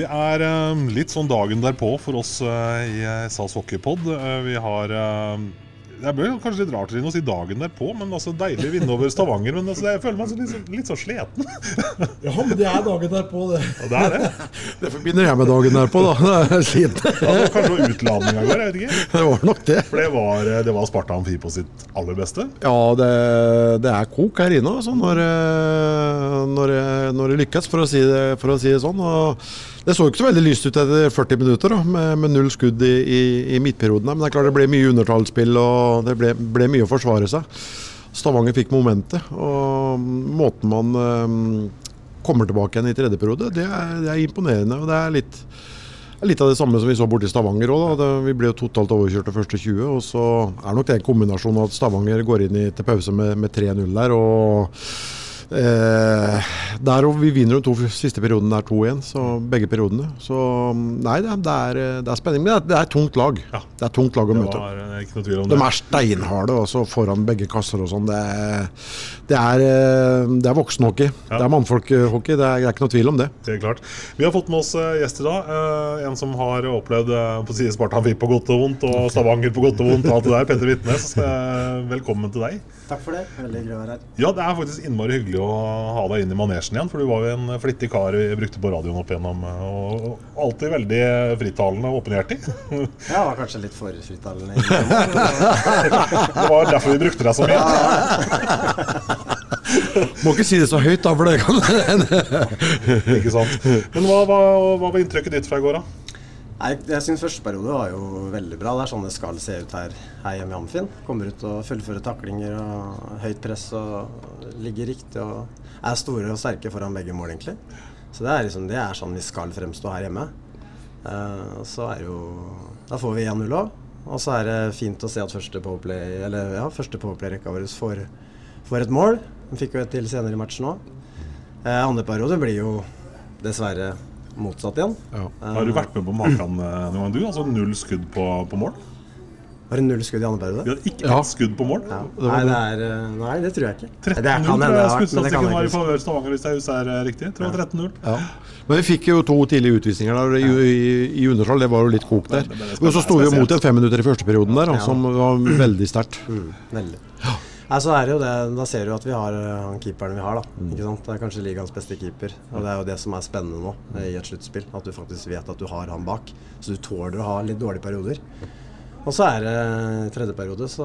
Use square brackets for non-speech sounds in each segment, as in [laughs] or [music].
Det er eh, litt sånn dagen derpå for oss eh, i eh, SAS Hockeypod. Eh, vi har Det blir kanskje litt rart å si dagen derpå, men altså deilig å vinne over Stavanger. Men altså, jeg føler meg så litt, så- litt så sliten. [laughs] Ja, men det er dagen derpå, det. Og det er det. [laughs] Det forbinder jeg med dagen derpå, da. [laughs] Det er sliten. Ja, det var kanskje utladninga går, jeg vet ikke. Det var nok det. For det var, det var Sparta Amfi på sitt aller beste. Ja, det, det er kok her inne altså, når, når, når det lykkes, for å, si det, for å si det sånn. Og det så ikke så veldig lyst ut etter 40 minutter da, med, med null skudd i, i, i midtperioden. Men det er klart det ble mye undertallsspill og det ble, ble mye å forsvare seg. Stavanger fikk momentet. Og måten man eh, kommer tilbake igjen i tredje periode, det er, det er imponerende. og det er litt Litt av det samme som vi så borti Stavanger òg. Vi ble jo totalt overkjørt de første 20. Og så er nok det en kombinasjon av at Stavanger går inn i, til pause med, med 3-0 der. og Eh, der og Vi vinner de to siste periodene der 2-1, så begge periodene. Så nei, det, det, er, det er spenning. Men det er, det er et tungt lag. Ja. Det er tungt lag å Det møte. var eh, De er steinharde også foran begge kasser og sånn. Det, det, er, eh, det er voksenhockey. Det er mannfolkhockey. Det er, det er ikke noe tvil om det. Helt klart. Vi har fått med oss eh, gjest i dag. eh, En som har opplevd på side si Sparta på godt og vondt, og Stavanger på godt og vondt. og alt det der. Petter Vitnes, velkommen til deg. Takk for det. Veldig hyggelig å være her. Ja, det er faktisk innmari hyggelig å ha deg inn i manesjen igjen. For du var jo en flittig kar vi brukte på radioen opp igjennom. Og alltid veldig frittalende og åpenhjertig. Jeg var kanskje litt for frittalende. [laughs] Det var derfor vi brukte deg så mye. Må ikke si det så høyt, da, for det kan Ikke sant? Men hva, hva, hva var inntrykket ditt fra i går, da? Nei, jeg syns første periode var jo veldig bra. Det er sånn det skal se ut her, her hjemme i Amfin. Kommer ut og fullfører taklinger og høyt press og ligger riktig og er store og sterke foran begge mål, egentlig. Så det er, liksom, det er sånn vi skal fremstå her hjemme. Uh, så er jo Da får vi 1-0 òg. Og så er det fint å se at første powerplay Eller ja, første powerplay-rekka vår får, får et mål. Han fikk jo et til senere i matchen òg. Eh, andre periode blir jo dessverre motsatt igjen. Ja. Har du vært med på maken eh, noen gang, du? Altså null skudd på, på mål? Var det null skudd i andre periode? Vi hadde ikke Ja. ett skudd på mål. Ja. Nei, det det. er, eh, nei, det tror jeg ikke. 13-0 det kan hende det har vært, men det kan jeg ikke. favør Stavanger, hvis jeg husker er eh, riktig. Jeg tror ja. 13-0. Ja. Men vi fikk jo to tidlige utvisninger der i, i, i undertall. Det var jo litt kok der. Det- det- det- Og så sto vi jo mot en fem minutter i første perioden der, Ja. som var veldig sterkt. Mm, veldig. Nei, så er det jo det, Da ser du at vi har eh, han keeperen vi har. da, ikke sant? Det er kanskje ligaens beste keeper. og Det er jo det som er spennende nå eh, i et sluttspill. At du faktisk vet at du har han bak. Så du tåler å ha litt dårlige perioder. Og så er det tredje periode, så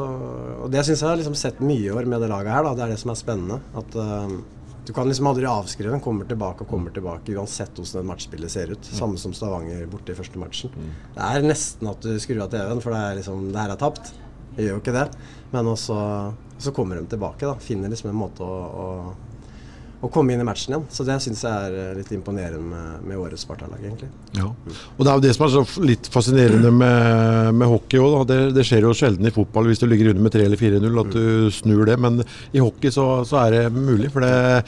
Og det syns jeg har liksom sett mye i år med det laget her. da, Det er det som er spennende. At uh, du kan liksom aldri avskrive den. Kommer tilbake og kommer tilbake uansett hvordan det matchspillet ser ut. Samme som Stavanger borte i første matchen. Det er nesten at du skrur av TV-en, for det er liksom Det her er tapt. Jeg gjør jo ikke det. Men også, så kommer de tilbake. da, Finner liksom en måte å, å, å komme inn i matchen igjen. Så det syns jeg er eh, litt imponerende med, med årets Sparta-lag, egentlig. Ja. Og det er jo det som er så litt fascinerende med, med hockey òg. Det, det skjer jo sjelden i fotball hvis du ligger under med 3 eller 4-0 at du snur det. Men i hockey så, så er det mulig. For det,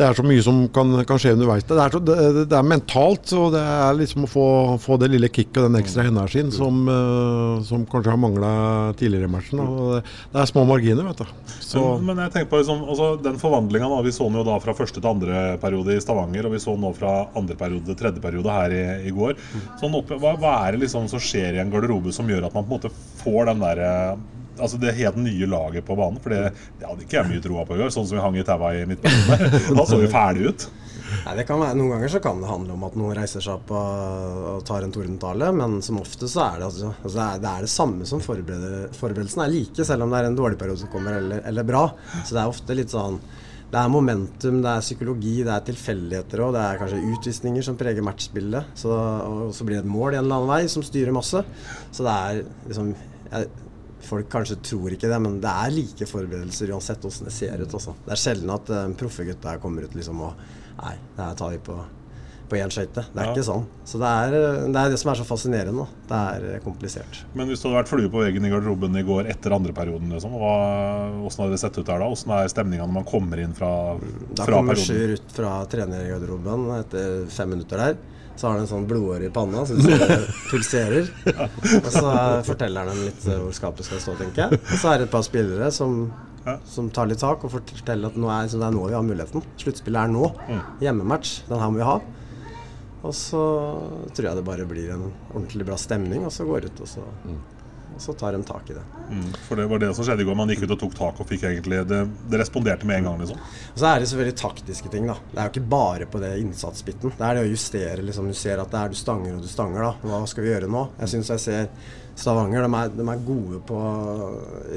det er så mye som kan, kan skje underveis. Det er, så, det, det er mentalt, og det er liksom å få, få det lille kicket og den ekstra energien som, eh, som kanskje har mangla tidligere i matchen. Det, det er små marginer, vet du. Så, Men, jeg tenker på liksom, altså, den forvandlinga Vi så jo da fra første til andre periode i Stavanger, og vi så nå fra andre periode til tredje periode her i, i går. Sånn opp, hva, hva er det liksom som skjer i en garderobe som gjør at man på en måte får den der eh, Altså det helt nye laget på banen? For det, det hadde ikke jeg mye troa på i går, sånn som vi hang i taua i midtbanen. [laughs] Da så vi ferdig ut. Nei, det kan være, Noen ganger så kan det handle om at noen reiser seg opp og, og tar en tordentale, men som ofte så er det altså, altså det, er, det er det samme som forberedelsen er like, selv om det er en dårlig periode som kommer eller, eller bra. Så det er ofte litt sånn Det er momentum, det er psykologi, det er tilfeldigheter og det er kanskje utvisninger som preger matchspillet. Så, og så blir det et mål i en eller annen vei som styrer masse. Så det er liksom jeg, Folk kanskje tror ikke det, men det er like forberedelser uansett hvordan det ser ut. Også. Det er sjelden at en proffe gutta kommer ut liksom og Nei, det her tar vi på på én skøyte. Det er Ja. ikke sånn. Så det er, det er det som er så fascinerende. Det er eh, komplisert. Men hvis du hadde vært flue på veggen i garderoben i går etter andre perioden, liksom, hva, hvordan hadde det sett ut der da? Hvordan er stemninga når man kommer inn fra, Da fra kommer perioden? Sjur ut fra trenergarderoben etter fem minutter der. Så har han en sånn blodåre i panna det [laughs] pulserer. Og så forteller han dem litt eh, hvor skapet skal stå, tenker jeg. Og så er det et par spillere som, som tar litt tak og forteller at nå er, det er nå vi har muligheten. Sluttspillet er nå. Mm. Hjemmematch. Den her må vi ha. Og så tror jeg det bare blir en ordentlig bra stemning, og så går det ut, og så, og så tar de tak i det. Mm, for det var det som skjedde i går. Man gikk ut og tok tak og fikk egentlig Det, det responderte med en gang, liksom. Og så er det selvfølgelig taktiske ting, da. Det er jo ikke bare på det innsatsbiten. Det er det å justere, liksom. Du ser at det er du stanger og du stanger, da. Hva skal vi gjøre nå? Jeg syns jeg ser Stavanger, de er, de er gode på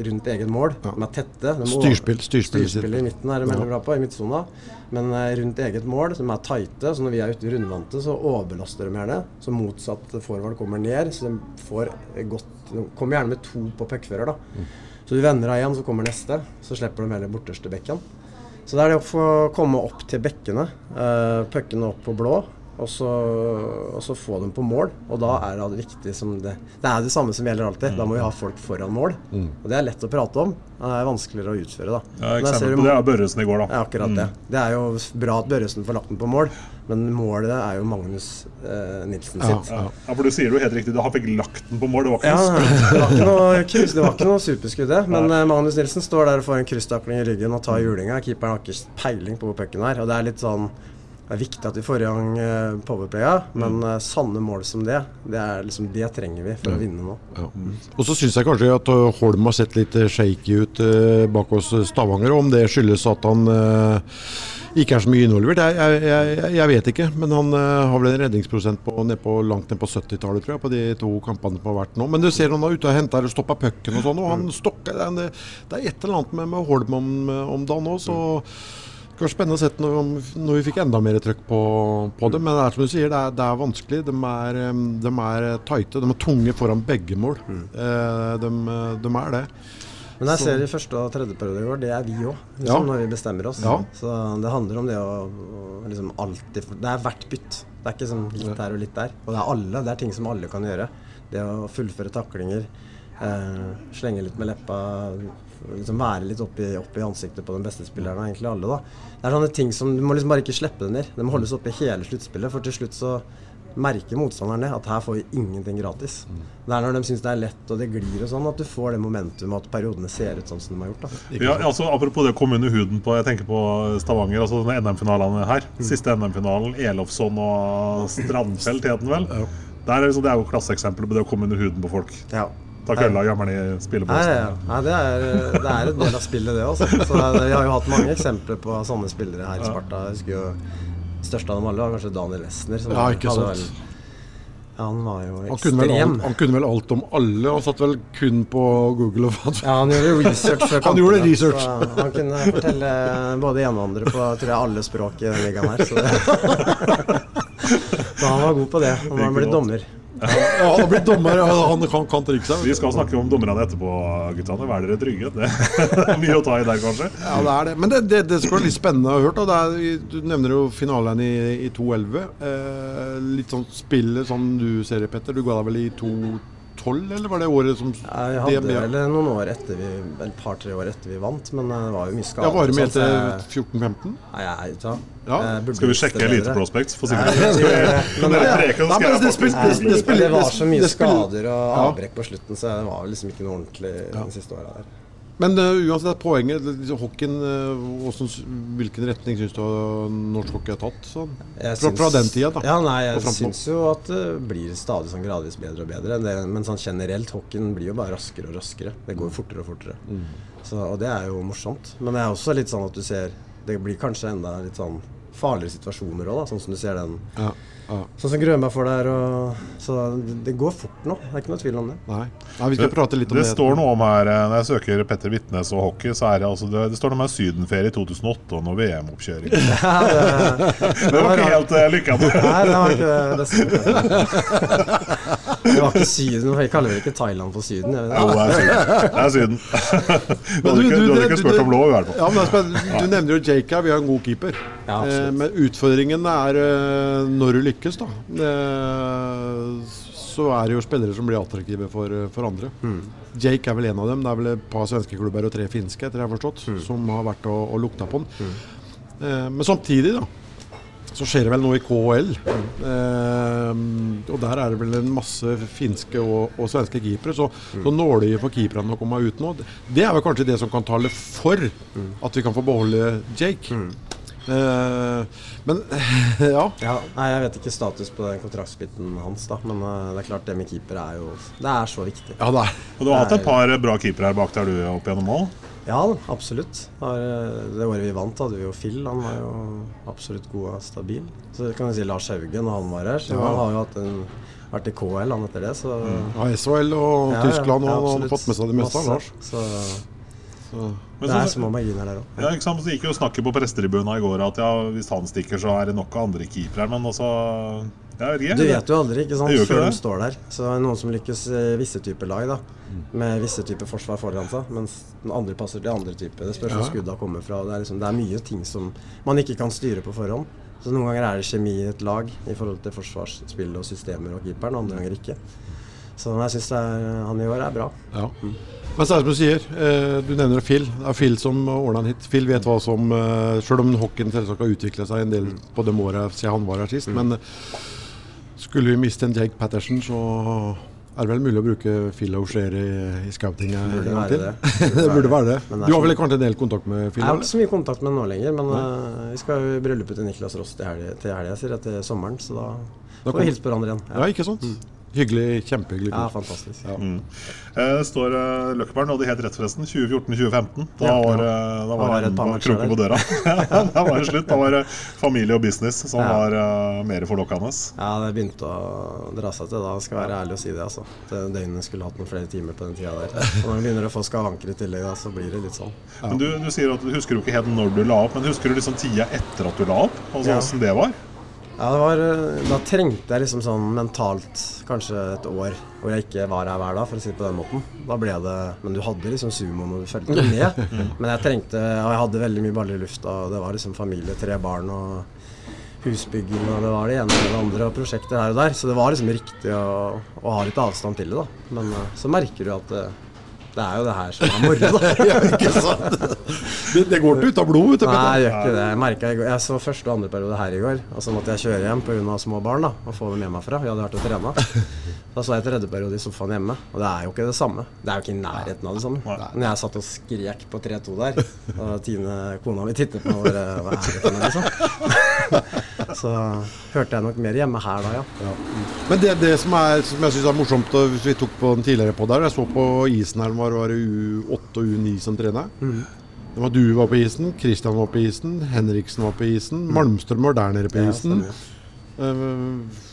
rundt eget mål. De er tette. De må- Styrspill- styrspill, sitt. I midten er de veldig bra på, i midtsona. Men eh, rundt eget mål, de er tighte. Så når vi er ute i rundvante, så overbelaster de gjerne. Så motsatt forward kommer ned, så de får godt kommer gjerne med to på puckfører, da. Så du vender av igjen, så kommer neste. Så slipper de heller borteste bekken. Så det er det å få komme opp til bekkene, uh, puckene opp på blå, og så, og så få dem på mål. Og da er det viktig som det Det er det samme som gjelder alltid. Da må vi ha folk foran mål. Og det er lett å prate om. Det er vanskeligere å utføre, da. Ja, Men eksempel på det er Børresen i går, da. ja, akkurat det. Det er jo bra at Børresen får lagt den på mål, men målet er jo Magnus eh, Nilsen sitt. Ja. ja, for du sier det jo helt riktig. Han fikk lagt den på mål. Det var ikke Ja, noe skudd. det var ikke noe, kryss, det var ikke noe superskudd, det. Men eh, Magnus Nilsen står der og får en krysstakling i ryggen og tar julinga. Keeperen har ikke peiling på hvor pucken er. Og det er litt sånn Det er viktig at vi får i gang eh, powerplaya, men eh, sanne mål som det, det er liksom det trenger vi for å vinne nå. Ja. Og så syns jeg kanskje at uh, Holm har sett litt uh, shaky ut uh, bak oss uh, Stavanger. Om det skyldes at han uh, ikke er så mye involvert, jeg, jeg, jeg, jeg vet ikke. Men han uh, har vel en redningsprosent på, ned på, langt ned på 70-tallet, tror jeg, på de to kampene som har vært nå. Men du ser han er ute og henter og stopper pucken og sånn, og han stokker det, er- det er et eller annet med, med Holm om, om dagen òg, så det var spennende å se når, når vi fikk enda mer trøkk på, på det. Men det er som du sier, det er, det er vanskelig. De er, de er tighte. De er tunge foran begge mål. Eh, de, de er det. Men jeg ser i første og tredje periode i går, det er vi òg, liksom, Ja. når vi bestemmer oss. Ja. Så det handler om det å, liksom alltid Det er hvert bytt. Det er ikke sånn litt her og litt der. Og det er alle. Det er ting som alle kan gjøre. Det å fullføre taklinger, eh, slenge litt med leppa, liksom være litt oppi, oppi ansiktet på den beste spilleren, egentlig alle, da. Det er sånne ting som Du må liksom bare ikke slippe det ned. Det må holdes oppe hele sluttspillet, for til slutt så merker motstanderen det, at her får vi ingenting gratis. Det er når de syns det er lett og det glir og sånn, at du får det momentumet at periodene ser ut sånn som de har gjort. da. Ja, altså, apropos det å komme under huden på Jeg tenker på Stavanger. altså NM-finalene her. Mm. Siste NM-finalen. Elofsson og Strandfelt het den vel. Der er liksom, det er jo klasseeksempelet på det å komme under huden på folk. Ja. Ta kølla, og i Nei, spilleposten. ja, ja. Nei, det, er, det er et del av spillet, det også. Så det, vi har jo hatt mange eksempler på sånne spillere her i Sparta. Jeg husker jo største av dem alle var kanskje Daniel Westner. som Ja, ikke sant. vel- han var jo Han kunne, vel ekstrem. alt, han kunne vel alt om alle, og satt vel kun på Google og fant Ja, han gjorde research før [laughs] Han gjorde research. så Han kunne fortelle både ene og andre på tror jeg, alle språk i den ligaen her. Så, [laughs] så han var god på det. Han var blitt dommer. Ja, han har blitt dommer, han kan, kan trikset. Vi skal snakke om dommerne etterpå, guttene. Vær dere trygge. Det er [laughs] mye å ta i der, kanskje. Ja, det er det. Men det, det, det skal være litt spennende å høre. er, du nevner jo finalen i, i 2.11. Eh, litt sånn spillet som du ser det, Petter. Du ga deg vel i 2.12, eller var det året som Jeg hadde DNB vel noen år etter vi Et par-tre år etter vi vant, men eh, det var jo mye skader. Ja, var du med etter til jeg- 14-15? Nei, jeg, er. Ja. Skal vi sjekke Elite. Prospects? For [laughs] vi, men det- det var så mye skader og avbrekk på slutten, så det var liksom ikke noe ordentlig de siste åra der. Men uh, uansett, poenget liksom, Hockeyen, uh, hvordan hvilken retning syns du uh, norsk hockey har tatt? Sånn? Fra, syns- fra den tida, da. Ja, nei, jeg syns jo at det blir stadig sånn gradvis bedre og bedre. Det, men sånn generelt, hockeyen blir jo bare raskere og raskere. Det går jo fortere og fortere. Mm. Så, og det er jo morsomt. Men det er også litt sånn at du ser Det blir kanskje enda litt sånn farligere situasjoner òg, sånn som du ser den Ja. Ja. Sånn som Grønberg får der. Og, så det, det går fort nå. Det er ikke noe tvil om det. Nei. Nei, vi skal prate litt om Det det. står noe om her eh, Når jeg søker Petter Vitnes og hockey, så er det altså Det, det står noe om sydenferie i 2008 og noe VM-oppkjøring. [laughs] Ja, det, Det var ikke helt uh, lykkende. nei, det var ikke det. Det, var ikke Syden. Jeg kaller vel ikke Thailand for Syden. Jo, ja, det er Syden. Det er Syden. [laughs] Du hadde ikke, du hadde ikke spurt om lov, i hvert fall. Ja, men det. Du nevner jo her, vi har en god keeper. Ja. Eh, men utfordringen er eh, når du lykkes, da. Eh, så er det jo spillere som blir attraktive for, for andre. Mm. Jake er vel en av dem. Det er vel et par svenske klubber og tre finske, etter jeg har forstått, Mm. som har vært og, og lukta på den. Mm. men samtidig, da. Så skjer det vel noe i KHL. Eh, og der er det vel en masse finske og, og svenske keepere. Så, så nåløyet for keeperne å komme ut nå, det er vel kanskje det som kan tale for at vi kan få beholde Jake. Eh, men [laughs] ja. Ja, nei, Jeg vet ikke status på den kontraktsbiten hans, da. Men eh, det er klart det med keeper er jo Det er så viktig. Ja, det er Og du har hatt et par bra keepere her bak der du er opp gjennom mål? Ja, absolutt. Eh, Det året vi vant, hadde vi jo Phil. Han var jo absolutt god og stabil. Så kan vi si Lars Haugen, når han var her. Så Ja. han har jo hatt en, vært i KL han etter det, så ja, SHL og Ja, ja, Tyskland, og ja, han har fått med seg det meste. Masse. Lars. Så Så. Men det er så- små marginer der òg. Ja, ikke sant? Så gikk jo snakket på prestetribunen i går at ja, hvis han stikker, så er det nok av andre keepere. Men altså ja, ikke. Du vet jo aldri, ikke sant, før det. de står der. Så er det noen som lykkes i visse typer lag, da. Med visse typer forsvar foran seg, mens den andre passer til andre typer. Det spørs hvor skudda kommer fra. Det er, liksom, det er mye ting som man ikke kan styre på forhånd. Så noen ganger er det kjemi i et lag i forhold til forsvarsspill og systemer og keeperen, andre ganger ikke. Så jeg syns han i år er bra. Ja. Men så er det som du sier, eh, du nevner Phil. Det er Phil som ordna en hit. Phil vet hva som eh, Selv om hockeyen selvsagt har utvikla seg en del på de åra siden han var her sist. Men eh, skulle vi miste en Jake Patterson, så er det vel mulig å bruke Phil O'Share i, i scoutinga en Burde gang være til. det. [laughs] det burde være det. Men det er Du har vel kanskje en del kontakt med Phil? Jeg har ikke så mye kontakt med ham nå lenger, men uh, vi skal i bryllupet til Niklas Ross til helga, sier jeg, til sommeren. Så da Da får vi hilse på hverandre igjen. Ja, ikke sant? Hyggelig. Kjempehyggelig. Ja, fantastisk. Ja. Eh, Det står uh, Løkkeberg de helt rett, forresten. 2014-2015. Da Ja. var, eh, da var det et kroke på døra. [laughs] da var det slutt. Da var det familie og business som Ja. var uh, mer forlokkende. Ja, det begynte å dra seg til da, skal jeg være ærlig og si det. altså. Det Døgnet skulle hatt noen flere timer på den tida der. [laughs] Og når du begynner å få skavanker i tillegg, da, så blir det litt sånn. Men du, du sier at du husker jo ikke helt når du la opp, men husker du liksom tida etter at du la opp? Altså Ja. åssen det var? Ja, det var, eh, Da trengte jeg liksom sånn mentalt kanskje et år hvor jeg ikke var her hver dag, for å si det på den måten. Da ble det Men du hadde liksom sumoen, og du fulgte med. [laughs] Men jeg trengte Og jeg hadde veldig mye baller i lufta, og det var liksom familie, tre barn og husbygging, og det var det ene og det andre, og prosjekter her og der. Så det var liksom riktig å, å ha litt avstand til det, da. Men eh, så merker du at eh, det er jo det her som er moro, da. [laughs] Ja, ikke sant? Det, det går ikke ut av blod, vet du. Nei, det jeg gjør ikke det. Jeg merket i går- Jeg så første og andre periode her i går, og så måtte jeg kjøre hjem pga. små barn da, og få dem med meg fra. Vi hadde vært og trena. Da så jeg tredje periode i sofaen hjemme, og det er jo ikke det samme. Det er jo ikke i nærheten av det samme. Når jeg satt og skrek på 3-2 der, og Tine, kona mi, tittet på meg og bare Hva er det for noe, liksom? [laughs] Så hørte jeg nok mer hjemme her da, ja. Men det, det som, er, som jeg syns er morsomt, og hvis vi tok på den tidligere på der Jeg så på isen her, var, var det U8 og U9 som trener. Mm. Det var Du var på isen, Kristian var på isen, Henriksen var på isen, Malmstrøm var der nede på Mm. Ja, isen. stemmer. Eh,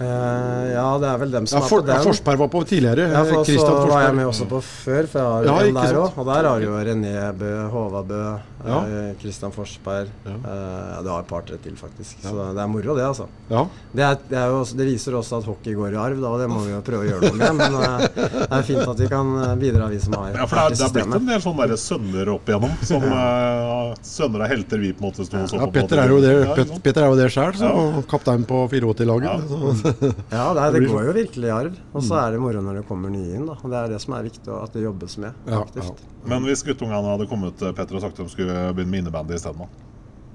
Eh, ja, det er vel dem som ja, for, er på ja. Forsberg var på tidligere. Ja, for Kristian så var jeg med også på før, for jeg har Ja, en der òg. Og der har jo René Bø, Håvard Bø, Ja. eh, Christian Forsberg Ja. Uh, Du har et par-tre til, faktisk. Så det er moro, det, altså. Ja. Det, er, det, er jo også, det viser også at hockey går i arv, da, og det må vi jo prøve å gjøre noe med. Men uh, det er fint at vi kan eh, bidra, vi som har Ja, for det er, det er blitt en del sånne der sønner opp igjennom. Som uh, sønner av helter vi på en måte sto og så ja, på. Petter er jo det, Ja, Pet. Petter er jo det sjøl, så kaptein på 84-laget. Ja. [laughs] Ja, det, er, det går jo virkelig i arv. Og så er det moro når det kommer nye inn. da Og Det er det som er viktig, at det jobbes med Ja, aktivt. Men hvis guttungene hadde kommet til Petter og sagt at de skulle begynne med innebandy isteden.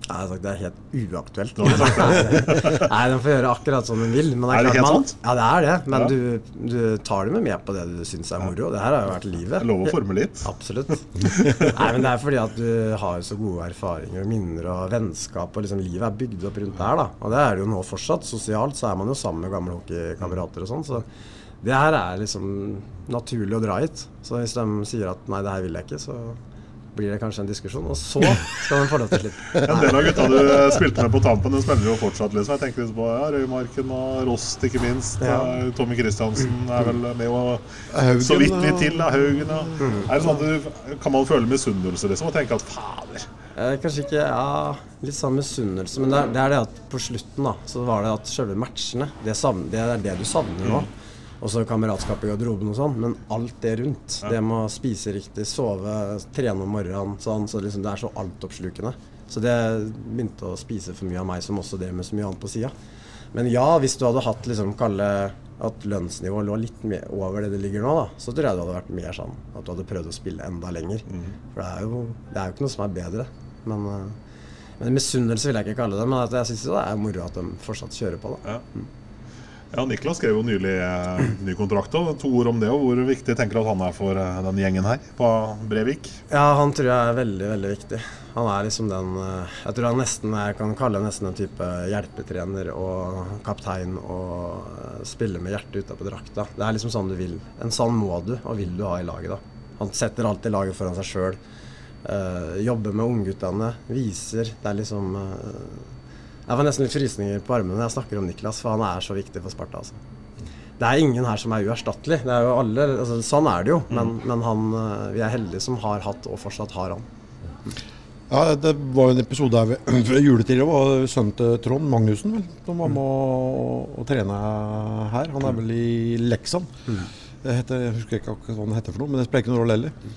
Jeg har sagt Det er helt uaktuelt. [laughs] Nei, de får gjøre akkurat som de vil. Men det er, Er det helt man, sant? Ja, det er det. Men Ja. du, du tar dem med på det du syns er moro. Det her har jo vært livet. Jeg lov å forme litt. Absolutt. Nei, men det er fordi at du har så gode erfaringer og minner og vennskap, og liksom livet er bygd opp rundt der, da. Og det er det jo nå fortsatt. Sosialt så er man jo sammen med gamle hockeykamerater og sånn, så det her er liksom naturlig å dra hit. Så hvis de sier at nei, det her vil jeg ikke, så blir det kanskje en diskusjon, og så skal de få lov til å slippe. En del av gutta du spilte med på tampen, de spiller jo fortsatt. liksom. Jeg tenker på ja, Røymarken og Rost, ikke minst. Ja. Eh, Tommy Kristiansen er vel med og Haugen, så vidt litt til. Da, Haugen. og Mm. Er det sånn at du, kan man føle misunnelse liksom, og tenke at fader Eh, kanskje ikke ja, litt sånn misunnelse, men det er, det er det at på slutten da, så var det at selve matchene, det, savner, det er det du savner nå. Og så kameratskap i garderoben og sånn, men alt det rundt. Det med å spise riktig, sove, trene om morgenen, sånn, så liksom det er så altoppslukende. Så det begynte å spise for mye av meg, som også det med så mye annet på sida. Men ja, hvis du hadde hatt liksom kalle at lønnsnivået lå litt mer over det det ligger nå, da, så tror jeg det hadde vært mer sånn at du hadde prøvd å spille enda lenger. For det er, jo, det er jo ikke noe som er bedre. Men, eh, men misunnelse vil jeg ikke kalle det. Men jeg syns det er moro at de fortsatt kjører på. da. Ja, Niklas skrev jo nylig eh, ny kontrakt. Og to ord om det. og Hvor viktig tenker du at han er for eh, den gjengen her på Brevik? Ja, han tror jeg er veldig, veldig viktig. Han er liksom den eh, Jeg tror han nesten jeg kan kalle nesten en type hjelpetrener og kaptein og eh, spiller med hjertet utapå drakta. Det er liksom sånn du vil. En sånn må du og vil du ha i laget, da. Han setter alltid laget foran seg sjøl. jobber med ungguttene. Viser. Det er liksom Jeg får nesten litt frysninger på armene når jeg snakker om Niklas, for han er så viktig for Sparta. altså. Det er ingen her som er uerstattelig. Det er jo alle, altså, sånn er det jo. Men, men han, eh, vi er heldige som har hatt og fortsatt har han. Ja, det var jo en episode her ved ved juletid. Det var sønnen til Trond Magnussen vel, som var med å, å trene her. Han er vel i Leksan. Det heter, jeg husker ikke hva han heter for noe, men det spiller ikke noen rolle heller.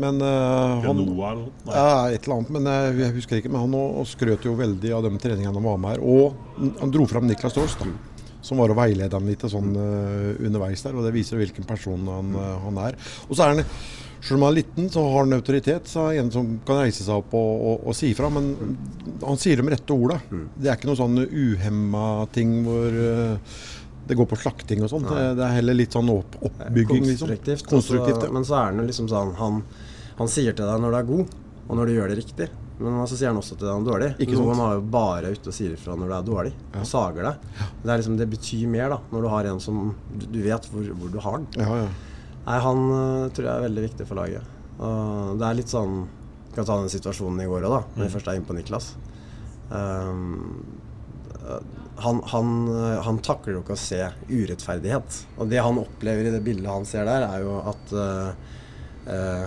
Men uh, han Genoa eller noe? Ja, et eller annet, men jeg, jeg husker ikke. Men han og, og skrøt jo veldig av de treningene han var med her. Og han dro fram Niklas Dorst, da, som var og veileda ham litt sånn uh, underveis der. Og det viser hvilken person han, uh, han er. Og så er han selv om han er liten, så har han autoritet. Så er han en som kan reise seg opp og, og, og si ifra. Men han sier de rette orda. Det er ikke noe sånn uhemma ting hvor uh, det går på slakting og sånn. Det, det er heller litt sånn opp, oppbygging, liksom. Konstruktivt. Konstruktivt altså, ja. Men så er han jo liksom sånn han, han sier til deg når du er god, og når du gjør det riktig. Men så sier han også til deg når du er dårlig. Noen er jo bare ute og sier ifra når du er dårlig, og sager deg. Det, liksom, det betyr mer da, når du har en som du, du vet hvor, hvor du har den. Ja, ja. Nei, han øh, tror jeg er veldig viktig for laget. Og det er litt sånn Vi kan ta den situasjonen i går òg, da, når vi først er inne på Niklas. Um, han, han, øh, han takler jo ikke å se urettferdighet. Og det han opplever i det bildet han ser der, er jo at uh, øh,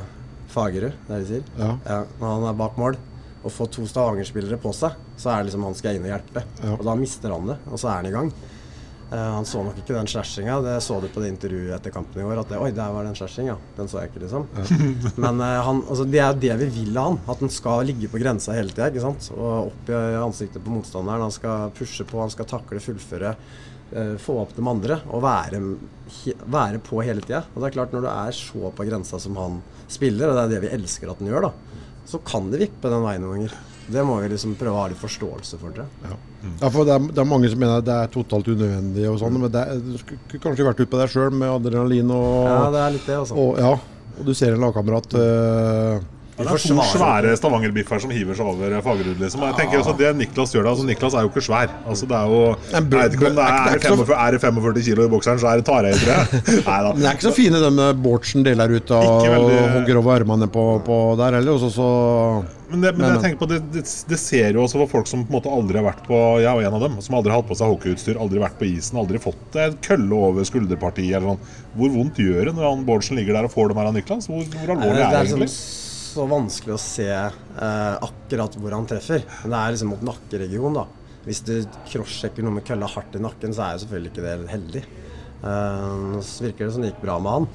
Fagerud, det er de sier, Ja. når han er bak mål og får to Stavanger-spillere på seg, så er det liksom han skal inn og hjelpe. Ja. Og da mister han det, og så er han i gang. Eh, han så nok ikke den slashinga. Det så du på det intervjuet etter kampen i går. At det, Oi, der var den slashinga. Den så jeg ikke, liksom. [laughs] Men eh, han, altså, det er jo det vi vil av han. At han skal ligge på grensa hele tida. ikke sant? Og opp i ansiktet på motstanderen. Han skal pushe på, han skal takle, fullføre. Uh, få opp de andre og være, he, være på hele tida. Og det er klart, når du er så på grensa som han spiller, og det er det vi elsker at han gjør, da, så kan det vippe den veien noen ganger. Det må vi liksom prøve å ha litt forståelse for, tror jeg. Ja, for det er, det er mange som mener at det er totalt unødvendig og sånn, men det du skulle kanskje vært ute på deg sjøl med adrenalin og, Ja, det er litt det, altså. og Ja, og du ser en lagkamerat øh, Ja, det er to svære Stavanger-biffer som hiver seg over Fagerud. Liksom. Jeg tenker også Det Niklas gjør da, altså Niklas er jo ikke svær. Altså det er jo Jeg vet ikke om det er, er 45, er det 45 kilo i bokseren, så er det Tarjei, tror jeg. [laughs] Nei da. Men det er ikke så fine de Bårdsen deler ut og, veldig- og hogger over armene på, på der heller. Også, så, så Men, det, men Men, jeg tenker på det, det, det ser jo også for folk som på en måte aldri har vært på Jeg er jo en av dem. Som aldri har hatt på seg hockeyutstyr, aldri vært på isen, aldri fått en kølle over skulderpartiet eller sånn. Hvor vondt gjør det når han Bårdsen ligger der og får dem her av Niklas? Hvor, hvor alvorlig er det liksom egentlig? Så vanskelig å se eh, akkurat hvor han treffer. Men det er liksom mot nakkeregionen, da. Hvis du crosschecker noe med kølla hardt i nakken, så er jo selvfølgelig ikke det heldig. Eh, så virker det som det gikk bra med han.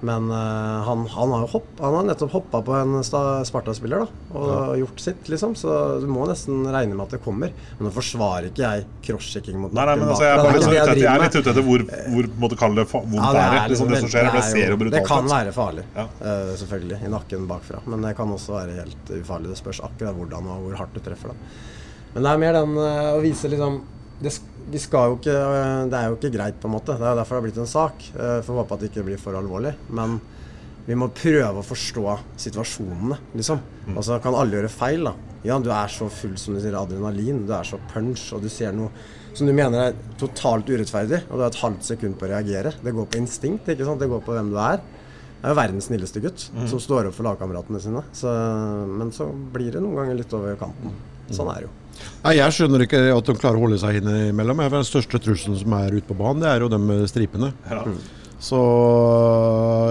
Men uh, han, han har jo hopp, han har nettopp hoppa på en Sparta-spiller da, og gjort sitt, liksom. Så du må nesten regne med at det kommer. Men nå forsvarer ikke jeg crosschecking mot nakken men altså, jeg er, litt er det etter, jeg er litt ute etter hvor, hvor måtte kalle det vondt Ja, er det. Liksom, det som skjer, det ser jo det kan være farlig, Ja. uh, selvfølgelig, i nakken bakfra. Men det kan også være helt ufarlig. Det spørs akkurat hvordan og hvor hardt du treffer. Da. Men det er mer den uh, å vise liksom det, vi skal jo ikke, eh, det er jo ikke greit, på en måte. Det er derfor det har blitt en sak. Eh, Får håpe at det ikke blir for alvorlig. Men vi må prøve å forstå situasjonene, liksom. Og så kan alle gjøre feil, da. Ja, du er så full som du sier adrenalin, du er så punch, og du ser noe som du mener er totalt urettferdig, og du har et halvt sekund på å reagere. Det går på instinkt, ikke sant. Det går på hvem du er. er jo verdens snilleste gutt, som står opp for lagkameratene sine. Så, men så blir det noen ganger litt over kanten. Sånn er det jo. Nei, Jeg skjønner ikke at de klarer å holde seg innimellom. Den største trusselen som er ute på banen, det er jo de med stripene. Ja. Så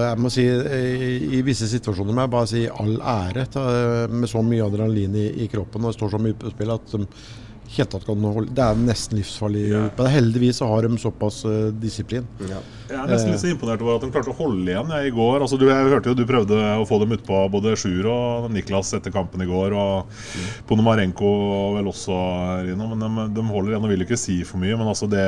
jeg må si i, visse situasjoner må jeg bare si all ære med så mye adrenalin i, i kroppen og det står så mye på spill at de helt tatt kan holde Det er nesten livsfarlig. Ja. Men heldigvis så har de såpass eh, disiplin. Ja. Jeg er nesten litt så imponert over at de klarte å holde igjen jeg, i går. Altså, du, jeg hørte jo du prøvde å få dem utpå både Sjur og Niklas etter kampen i går. Og Ponomarenko vel også, Rino. Men de, de holder igjen og vil ikke si for mye. Men altså det,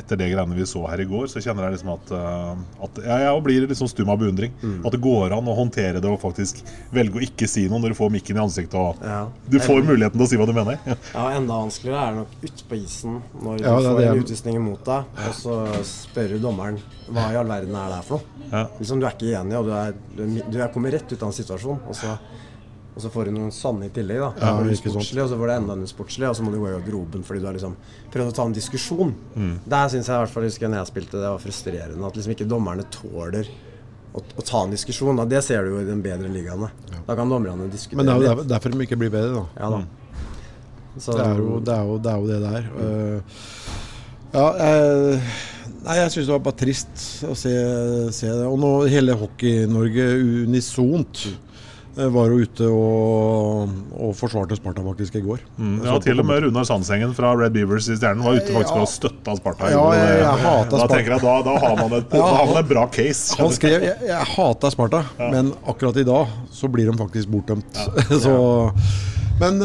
etter det greiene vi så her i går, så kjenner jeg liksom at, eh, at jeg, jeg blir sånn stum av beundring. At det går an å håndtere det og faktisk velge å ikke si noe når du får mikken i ansiktet. Og Ja. du får muligheten til å si hva du mener. Ja, [laughs] Enda vanskeligere er det nok ute på isen når du er får en utvisning imot deg, og så spør du dommeren hva i all verden er det her for noe. Ja. Liksom, du er ikke enig, og du, er, du, er, du kommer rett ut av en situasjon, og så, og så får du noen sanne i tillegg. da Ja, du sportslig, Og så får du enda en sportslig, og så må du gå i garderoben fordi du har liksom prøvd å ta en diskusjon. Mm. Der syns jeg i hvert fall husker jeg når jeg spilte, det var frustrerende at liksom ikke dommerne tåler å, å ta en diskusjon. Da. Det ser du jo i den bedre ligaene. Da kan dommerne diskutere. Men det er jo derfor, derfor de ikke blir bedre, da. Ja da. Så, Det er jo det, er jo, det, er jo det der. Uh, ja, eh, nei, jeg syns det var bare trist å se, se det. Og nå hele Hockey-Norge unisont eh, var jo ute og, og forsvarte Sparta faktisk i går. Mm, ja, til og med Runar Sandsengen fra Red Beavers i Stjernen var ute faktisk Ja. og støtta Sparta. Ja, jeg, jeg- jeg hater da Sparta. tenker jeg da, da har man et, Ja, da har man et bra case. Han skrev jeg, jeg hata Sparta, men akkurat i dag så blir de faktisk bortdømt. [laughs] så, men,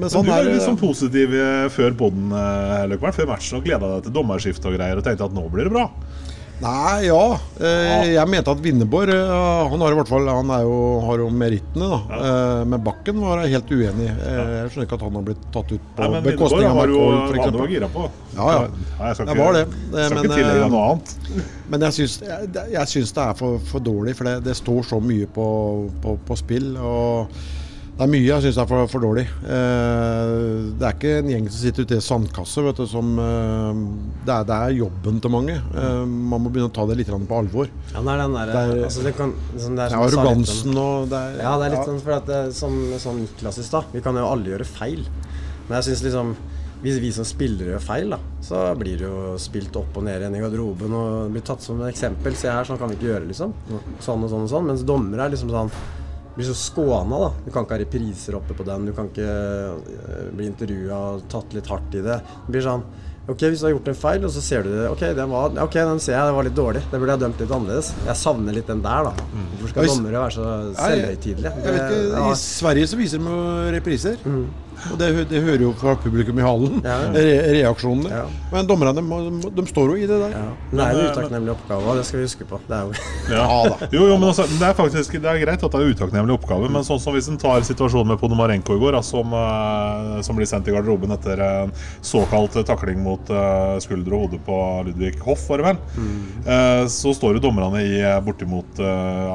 men sånn Men du var litt sånn positiv eh, før podden, eh, Løkberg, før matchen og gleda deg til dommerskifte og greier og tenkte at nå blir det bra. Nei, ja. Eh, jeg mente at Vinneborg eh, Han har i hvert fall Han er jo, har jo merittene, da. Eh, men Bakken var jeg helt uenig i. Eh, jeg skjønner ikke at han har blitt tatt ut på Nei, men bekostning av jo McCoy, han var f.eks. gira på. Ja, ja. Nei, jeg Jeg ikke, var det. skal Eh, ikke men, tillegge eh, noe annet. [laughs] Men jeg syns, jeg, jeg syns det er for, for dårlig, for det, det står så mye på, på, på spill. Og det er mye jeg syns er for, for dårlig. Eh, det er ikke en gjeng som sitter ute i sandkasse, vet du, som eh, det, er, det er jobben til mange. Eh, man må begynne å ta det litt på alvor. Ja, det er den der, Det er- altså det kan, sånn er er litt om- arrogansen og det er Ja, det er litt sånn for at det, som, sånn Niklas i stad. Vi kan jo alle gjøre feil. Men jeg syns liksom hvis vi som spillere gjør feil, da, så blir det jo spilt opp og ned igjen i garderoben og blir tatt som et eksempel. Se her, sånn kan vi ikke gjøre, liksom. Sånn og sånn og sånn. Mens dommere er liksom sånn blir så skåna, da. Du kan ikke ha repriser oppe på den. Du kan ikke eh, bli intervjua og tatt litt hardt i det. Det blir sånn Ok, hvis du har gjort en feil, og så ser du det Ok, den, var, okay, den ser jeg, det var litt dårlig. Det burde jeg dømt litt annerledes. Jeg savner litt den der, da. Hvorfor skal dommere være så selvhøytidelige? Ikke, I Sverige så viser de jo repriser. Og det, det hører jo fra publikum i hallen. Mm. Ja, ja. Re reaksjonene. Ja. Men dommerne de, de står jo i det der. Ja. Det er en utakknemlig oppgave, det skal vi huske på. Det er jo [laughs] Ja. Jo, jo, men altså, det er faktisk det er greit at det er en utakknemlig oppgave, men sånn som hvis en tar situasjonen med Ponomarenko i går, da, som, eh, som blir sendt i garderoben etter en såkalt takling mot uh, skulder og hode på Ludvig Hoff, var det vel, Eh, så står jo dommerne i eh, bortimot eh,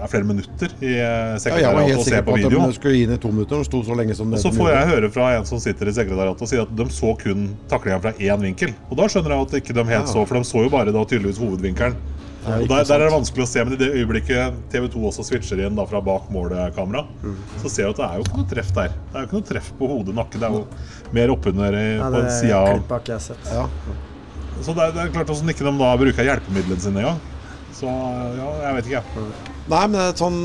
det er flere minutter i sekretariatet Ja, jeg var helt sikker på på at de skulle inn i to minutter. De sto så lenge som Og det så får jeg høre fra en som sitter i sekretariatet og sier at de så kun taklinga fra én vinkel. Og da skjønner jeg at ikke de helt Ja. så, for de så jo bare da tydeligvis hovedvinkelen. Ja, og der, der er det vanskelig å se, men i det øyeblikket TV2 også switcher inn da fra bak målekamera, Mm. så ser du at det er jo ikke noe treff der. Det er jo ikke noe treff på hodet, nakke. Det er jo mer oppunder ja, på en side av. Ja. Så det er, det er klart hvordan ikke de da bruker hjelpemidlene sine engang. Så ja, jeg vet ikke, jeg. Nei, men det er sånn,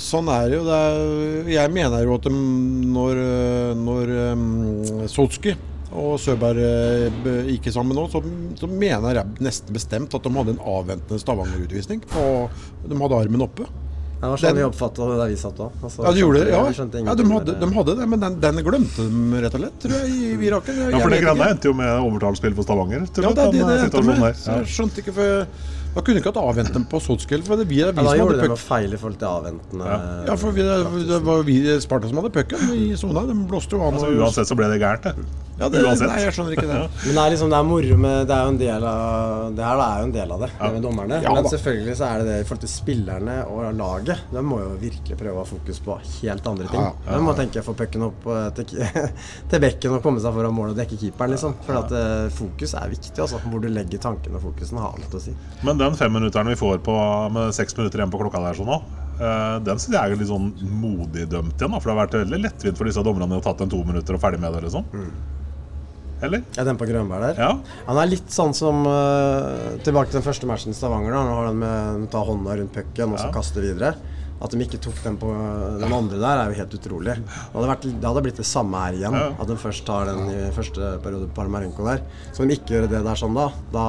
sånn er det jo. Det er, jeg mener jo at de, når, når um, Sotski og Søberg eh, gikk sammen nå, så, så mener jeg nesten bestemt at de hadde en avventende Stavanger-utvisning. Og de hadde armen oppe. Det var sånn Den- vi oppfatta det der vi satt òg. Altså, Ja, de gjorde det. Ja, ja de, hadde, de det. hadde det, men den, den glemte de rett og slett, tror jeg, i Viraken. Ja, for det greia endte jo med overtallsspill for Stavanger. Til Ja, det er det det eh, endte med. jeg skjønte ikke for Da kunne ikke hatt avventende på Sotskjell. for det vi, er vi Ja, da som gjorde hadde de puck. noe feil i forhold til avventende Ja, for vi, det var vi Sparta som hadde pucken i sona. De blåste jo an. Altså, uansett så ble det gærent, det. Ja, det, uansett. Nei, jeg skjønner ikke det. Men det er liksom, det er moro med Det er jo en del av Det her er jo en del av det, det med dommerne. Ja, Men selvfølgelig så er det det i forhold til spillerne og laget. De må jo virkelig prøve å ha fokus på helt andre ting. Ja, De må tenke å få pucken opp eh, til, [laughs] til bekken og komme seg foran mål og dekke keeperen, liksom. For at eh, fokus er viktig, altså. Hvor du legger tankene og fokusen har alt å si. Men den femminutteren vi får på, med seks minutter igjen på klokka der sånn nå, eh, den syns jeg er litt sånn modig dømt igjen. da For det har vært veldig lettvint for disse dommerne å ha tatt en to minutter og ferdig med det, liksom. Eller? Ja, den på Grønberg der. Ja. Han er litt sånn som uh, Tilbake til den første matchen i Stavanger. da Nå har den med å ta hånda rundt pucken og så Ja. kaste videre. At de ikke tok den på den andre der, er jo helt utrolig. Det hadde, vært, det hadde blitt det samme her igjen. Ja. At de først tar den i første periode på Parmarenko der. Så om de ikke gjør det der sånn, da. Da,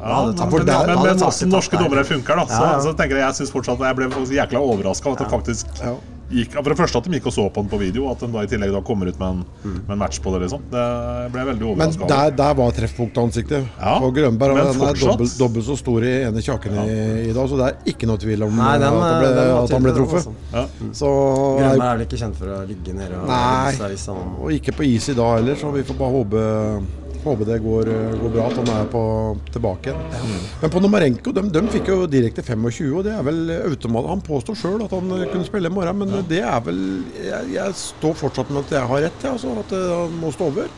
Ja, men, men, men, men norske dommere funker, da. Så, Ja, ja. så tenker jeg jeg synes fortsatt Jeg ble jækla overraska over at det faktisk Ja. Gikk For det første at de gikk og så på den på video, og at de da i tillegg da kommer ut med en, med en match på det, liksom. Det ble veldig overraska. Men der, der var treffpunktansiktet. Ja, Og Grønberg og den er dobbelt, dobbelt så stor i ene kjaken i, i dag, så det er ikke noe tvil om Nei, den, at, han ble, den at han ble truffet. altså. Ja. Så Grønberg er vel ikke kjent for å ligge nede og Nei. Og ikke på is i dag heller, så vi får bare håpe, håpe det går, går bra at han er på, tilbake igjen. Men på Nomarenko, de, de fikk jo direkte 25, og det er vel automat. Han påstår sjøl at han kunne spille i morgen, men det er vel jeg, jeg står fortsatt med at jeg har rett, jeg, altså, at han må stå over.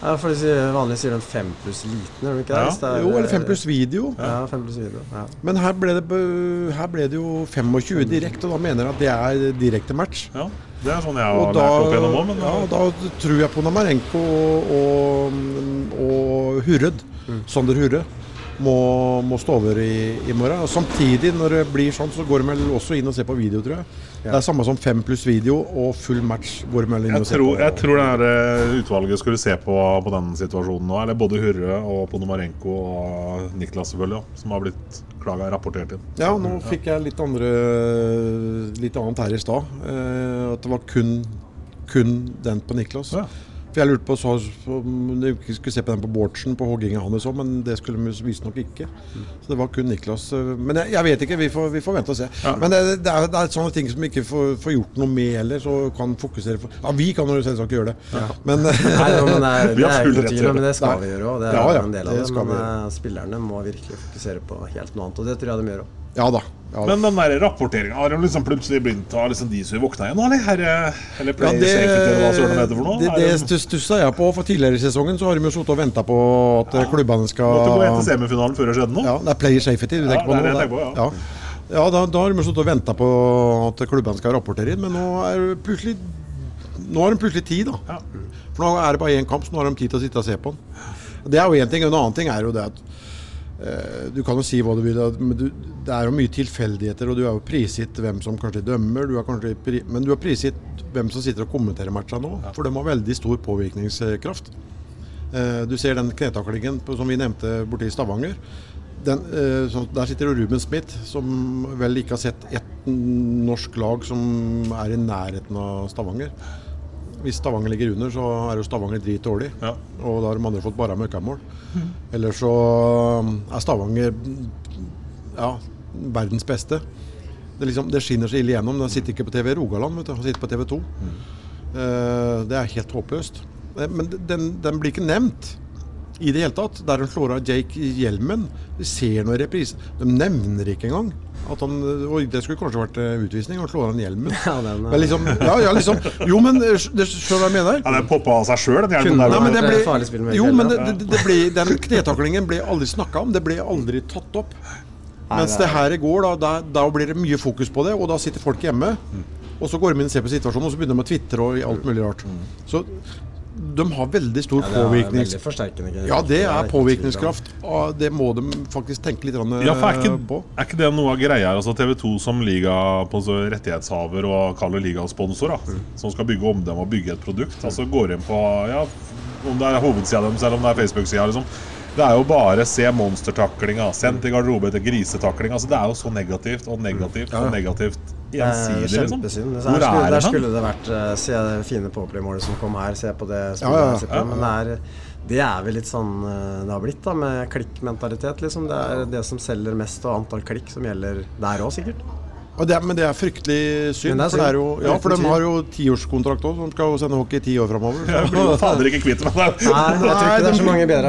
Ja, for de sier, Vanligvis sier de fem pluss liten, gjør de ikke det? Ja. Jo, eller 5 pluss video. Ja, fem pluss video. Ja. Men her ble, det, her ble det jo 25 direkte, og da mener jeg at det er direkte match. ja. Det er sånn jeg har Og lært da, opp gjennom òg, men ja, da tror jeg på Namarenko og, og Hurred, Sander Hurre, må, må stå over i, i morgen. Og samtidig, når det blir sånn, så går de vel også inn og ser på video, tror jeg. Det er samme som fem pluss video og full match går vel inn jeg tror, på. jeg tror det her eh, utvalget skulle se på, på den situasjonen nå. Eller både Hurre og Ponomarenko og Niklas, selvfølgelig, som har blitt klaga rapportert inn. Ja, nå fikk jeg litt andre Litt annet her i stad. Eh, at det var kun, kun den på Niklas. Ja. For jeg lurte på så, om de skulle se på den på Bårdsen, på hogginga hans òg, men det skulle de visstnok ikke. Så det var kun Niklas. eh, Men jeg, jeg vet ikke, vi får, vi får vente og se. Ja. Men det, det, er, det er sånne ting som vi ikke får, får gjort noe med heller, så kan fokusere på Ja, vi kan jo selvsagt gjøre det, men Nei, jo, men det er, [laughs] Vi det har full ikke noe rett til det. men det skal Nei. vi gjøre òg. Det er Ja, ja, en del av det det. Men vi eh, spillerne må virkelig fokusere på helt noe annet, og det tror jeg de gjør òg. Ja da. Ja. Men den der rapporteringa, har han liksom plutselig begynt å liksom de som våkna igjen eller? Her, eh, eller Ja, det, det, noe? det, Er det stussa jeg på, for tidligere i sesongen så har de jo sittet og venta på at ja. klubbene skal Måtte gå etter semifinalen før det skjedde noe? Ja, det er player safety du tenker på det nå? det tenker på, ja. ja. Da, da har de sittet og venta på at klubbene skal rapportere inn, men nå er det plutselig Nå har de plutselig tid, da. Ja. For nå er det bare én kamp, så nå har de tid til å sitte og se på den. Det er jo én ting. En annen ting er jo det at eh, Du kan jo si hva du vil, men du, det er jo mye tilfeldigheter, og du er jo prisgitt hvem som kanskje dømmer, du er kanskje pri, men du er prisgitt hvem som sitter og kommenterer matcha nå, for de har veldig stor påvirkningskraft. Eh, Du ser den knetaklingen som vi nevnte borte i Stavanger. Den, eh, der sitter jo Ruben Smith, som vel ikke har sett ett norsk lag som er i nærheten av Stavanger. Hvis Stavanger ligger under, så er jo Stavanger dritdårlig. Ja. Og da har de andre fått bare møkkamål. Eller så um, er Stavanger ja, verdens beste. Det, liksom, det skinner så ille igjennom. Den sitter ikke på TV Rogaland, vet du. den sitter på TV 2. Eh, det er helt håpløst. Eh, Men den, den blir ikke nevnt i det hele tatt. Der de slår av Jake Hjelmen. Vi ser noe i reprise. De nevner ikke engang at han Oi, det skulle kanskje vært eh, utvisning. Han slår av den hjelmen. [laughs] Ja, den, eh, Men liksom, ja, ja, liksom Jo, men eh, det skjønner hva jeg mener? Ja, den poppa av seg sjøl, den hjelmen der. Men er ble, jo, men det, det, det ble, den knetaklingen ble aldri snakka om. Det ble aldri tatt opp. Mens det det her går, da, da, da blir det mye fokus på det, og da sitter folk hjemme. Og så går de inn og ser på situasjonen, og så begynner de å tvitre og alt mulig rart. Så de har veldig stor Ja, det er påvirknings... Ja, det er påvirkningskraft. Og det må de faktisk tenke litt Ja, for er ikke, på. er ikke det noe av greia her? Altså TV 2 som liga på rettighetshaver og kaller ligasponsor, mm. som skal bygge omdømme og bygge et produkt. Altså går inn på ja, om det er hovedsida deres eller om det er Facebook-sida. Liksom. Det er jo bare se monstertaklinga, sendt i garderobe etter grisetakling. Altså, det er jo så negativt og negativt og negativt Er gjensidig, liksom. Kjempesynd. Hvor Der skulle, er der det skulle det vært uh, Se det fine Popley-målet som kom her, se på det spillet Ja, ja, ja. Men det er, det er vel litt sånn eh, det har blitt, da, med klikkmentalitet, liksom. Det er det som selger mest, og antall klikk som gjelder der òg, sikkert. Og det, er- men det er fryktelig synd. Er for, det er jo, ja, for de har jo tiårskontrakt òg, som skal jo sende hockey i ti år framover. [laughs] Jeg blir jo fader ikke kvitt meg der. Nei, så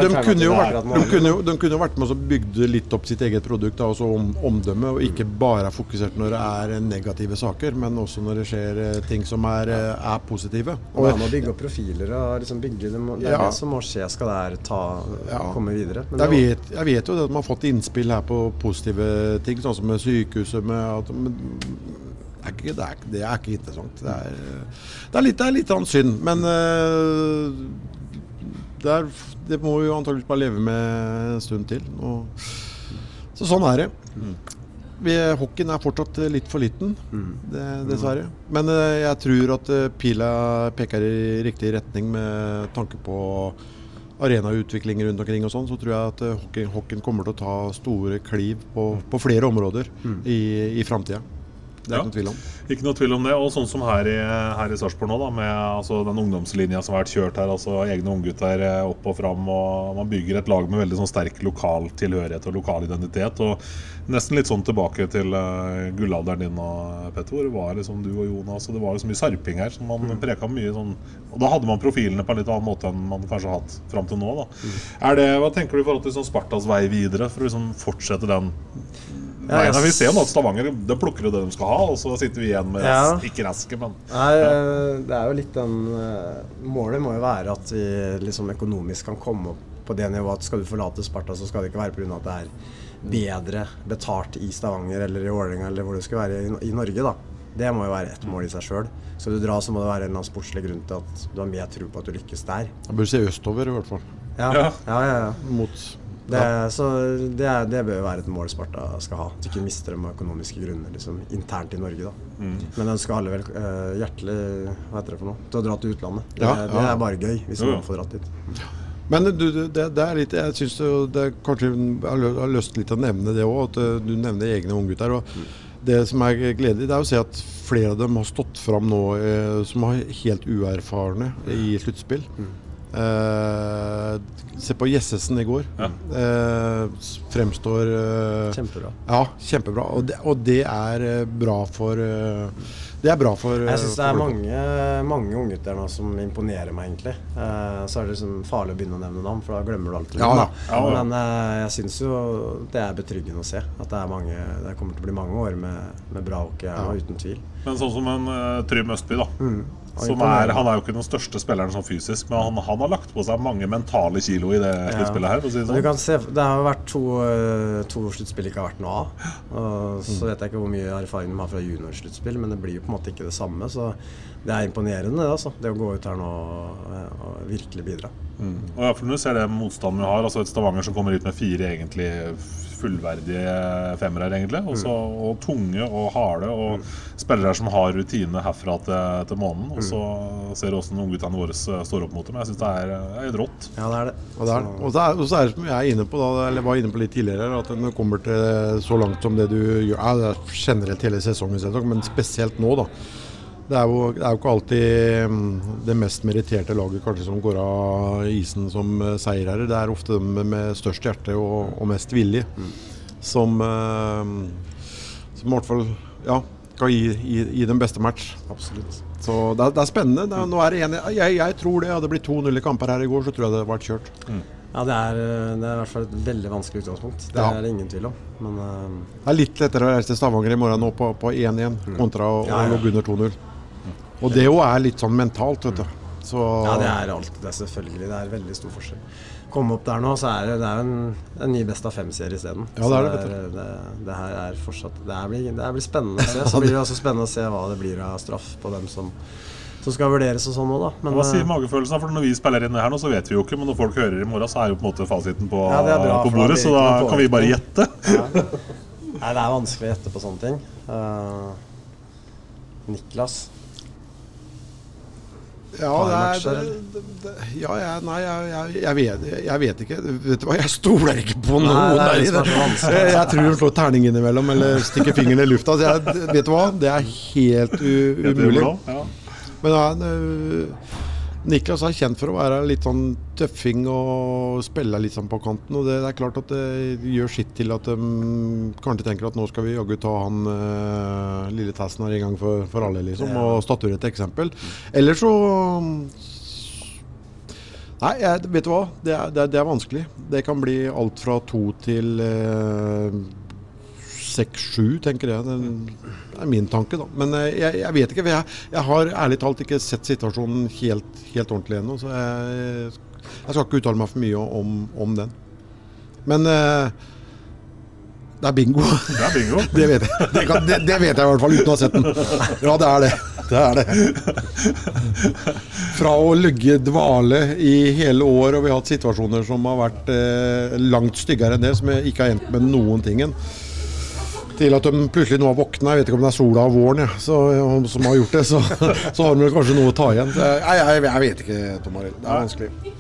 de, kunne jo vært, akkurat nå. de, kunne jo, de kunne jo vært med og bygd litt opp sitt eget produkt, da, også om, omdømme, og ikke bare er fokusert når det er negative saker, men også når det skjer eh, ting som er, eh, er positive. Og det er med å bygge opp profiler og liksom bygge det, det er Ja. det som må skje skal det her ta, Ja. komme videre. Men Jeg vet, jeg vet jo det at man har fått innspill her på positive ting, sånn som med sykehuset. Med at, er ikke, det, er, det er ikke interessant. Det er, det er litt, det er litt synd, men eh, det, er, det må vi jo antakeligvis bare leve med en stund til. Og, så sånn er det. Vi, hockeyen er fortsatt litt for liten, det, dessverre. Men eh, jeg tror at eh, pila peker i riktig retning med tanke på arenautvikling rundt omkring og sånn, så tror jeg at eh, hockey, hockeyen kommer til å ta store kliv på, på flere områder i, i framtida. Det er Ja. ikke noe tvil om. Ikke noe tvil om det. Og sånn som her i, her i Sarpsborg nå, da, med altså, den ungdomslinja som har vært kjørt her. altså Egne unggutter eh, opp og fram. og Man bygger et lag med veldig sånn sterk lokal tilhørighet og lokal identitet. og Nesten litt sånn tilbake til uh, gullalderen din og Petter, hvor det var liksom du og Jonas. og Det var så mye sarping her. så Man preka mye sånn Og da hadde man profilene på en litt annen måte enn man kanskje har hatt fram til nå. da Er det, Hva tenker du i forhold til sånn Spartas vei videre, for å liksom fortsette den Ja, veien? Vi ser nå at Stavanger det plukker det de skal ha, og så sitter vi igjen med Ja. ikke raske, men Nei, eh, det er jo litt den eh, Målet må jo være at vi liksom økonomisk kan komme opp på det nivået at skal du forlate Sparta, så skal det ikke være pga. at det er bedre betalt i Stavanger eller i Ålinga, eller hvor det skal være i, i Norge, da. Det må jo være ett mål i seg sjøl. Skal du dra, så må det være en eller annen sportslig grunn til at du har mer tro på at du lykkes der. Jeg bør se østover, i hvert fall. Ja, Ja. ja, ja. ja. Mot Det, så det, det bør være et mål Sparta skal ha. At du ikke mister dem av økonomiske grunner liksom, internt i Norge. da. Mm. Men jeg ønsker alle vel, uh, hjertelig hva heter det for noe, til å dra til utlandet. Det, Ja, det ja. er bare gøy hvis man får dratt dit. Men du, det, det er litt Jeg syns det kanskje Jeg har lyst litt til å nevne det òg, at eh, du nevner egne unggutter. Og det som er gledelig, det er å se at flere av dem har stått fram nå eh, som er helt uerfarne i sluttspill. Eh, se på Jessesen i går. Ja. Uh, fremstår uh, Kjempebra. Ja, kjempebra. Og det, og det er bra for Det er bra for Jeg syns det er mange, mange unggutter nå som imponerer meg, egentlig. Eh, så er det liksom farlig å begynne å nevne navn, for da glemmer du alltid Ja. Ja, ja. Men jeg syns jo det er betryggende å se at det, er mange, det kommer til å bli mange år med, med bra hockey uten tvil. Men sånn som en uh, Trym Østby, da. Mm. Som er, han er jo ikke den største spilleren sånn fysisk, men han, han har lagt på seg mange mentale kilo i det sluttspillet her. Si det du sånn. kan se, det har vært to, eh, to sluttspill ikke har vært noe av. Og så vet jeg ikke hvor mye erfaring de har fra juniorsluttspill, men det blir jo på en måte ikke det samme. Så det er imponerende, altså. Det å gå ut her nå og, og virkelig bidra. Mm. Og ja, for Når du ser det motstanden vi har, altså et Stavanger som kommer ut med fire egentlig fullverdige femmere, egentlig. Og, så, og tunge og harde, og spillere som har rutine herfra til, til månen. Og så ser du åssen ungguttene våre står opp mot dem. Jeg syns det er, er helt rått. Ja, det er det. Og, det er, og, så er, og så er det som jeg er inne på, da, eller var inne på litt tidligere, at når det kommer til så langt som det du gjør ja, det er generelt hele sesongen, men spesielt nå, da. Det er, jo, det er jo ikke alltid mm, det mest meritterte laget kanskje som går av isen som seierherre. seierherrer. Det er ofte de med størst hjerte og, og mest vilje som, eh, som i hvert fall ja, skal gi, gi, gi den beste match. Absolutt. Så det er, det er spennende. Det er, nå er det en, jeg, jeg tror det hadde blitt 2-0 i kamper her i går, så tror jeg det hadde vært kjørt. Ja, det er, eh, det er i hvert fall et veldig vanskelig utgangspunkt. Det Ja. er det ingen tvil om. Men uh, Det er litt lettere å reise til Stavanger i morgen nå på på 1-1 kontra å Ja, å ja. ligge under 2-0. Og det jo er litt sånn mentalt, vet du. Så ja, det er alt. Det er selvfølgelig. Det er veldig stor forskjell. Komme opp der nå, så er det, det er en, en ny best av fem-serie isteden. Ja, det er det, det, det her er fortsatt Det her blir, det her blir spennende å se. Så blir det også spennende å se hva det blir av straff på dem som, som skal vurderes og sånn òg, da. Men Hva sier eh, magefølelsen? For Når vi spiller inn det her nå, så vet vi jo ikke. Men når folk hører i morgen, så er jo på en måte fasiten på, Ja, det er bra, på bordet. Så da kan vi bare gjette. [laughs] Nei, det er vanskelig å gjette på sånne ting. Uh, Niklas Ja, det er, det, det, ja jeg, nei, jeg, jeg, jeg, vet, jeg vet ikke. Vet du hva, jeg stoler ikke på Nei, noen er der det inne. er. Jeg, tror de slår terning innimellom eller stikker fingeren i lufta. Så jeg, vet du hva, det er helt u, umulig. Men ja, Niklas er kjent for å være litt sånn tøffing og spille litt sånn på kanten. Og det, det er klart at det gjør sitt til at de kanskje tenker at nå skal vi jaggu ta han uh, lille tassen her en gang for, for alle, liksom. Og statuere et eksempel. Eller så Nei, jeg, vet du hva. Det er, det, er, det er, vanskelig. Det kan bli alt fra to til seks-sju, tenker jeg. Det er min tanke, da. Men uh, jeg, jeg, vet ikke. Jeg, jeg, har ærlig talt ikke sett situasjonen helt, helt ordentlig ennå. Så jeg, jeg, skal ikke uttale meg for mye om, om den. Men eh, det er bingo. Det er bingo. [laughs] det, vet jeg. Det, kan, det, det, vet jeg i hvert fall uten å ha sett den. Ja, det er det. Det er det. Fra å ligge dvale i hele år, og vi har hatt situasjoner som har vært eh, langt styggere enn det, som ikke har endt med noen tingen. Til at de plutselig nå har våkna, jeg vet ikke om det er sola og våren ja, så, som har gjort det, så, [laughs] så har de vel kanskje noe å ta igjen. Jeg, jeg, jeg vet ikke, Tom Arild. Det er vanskelig.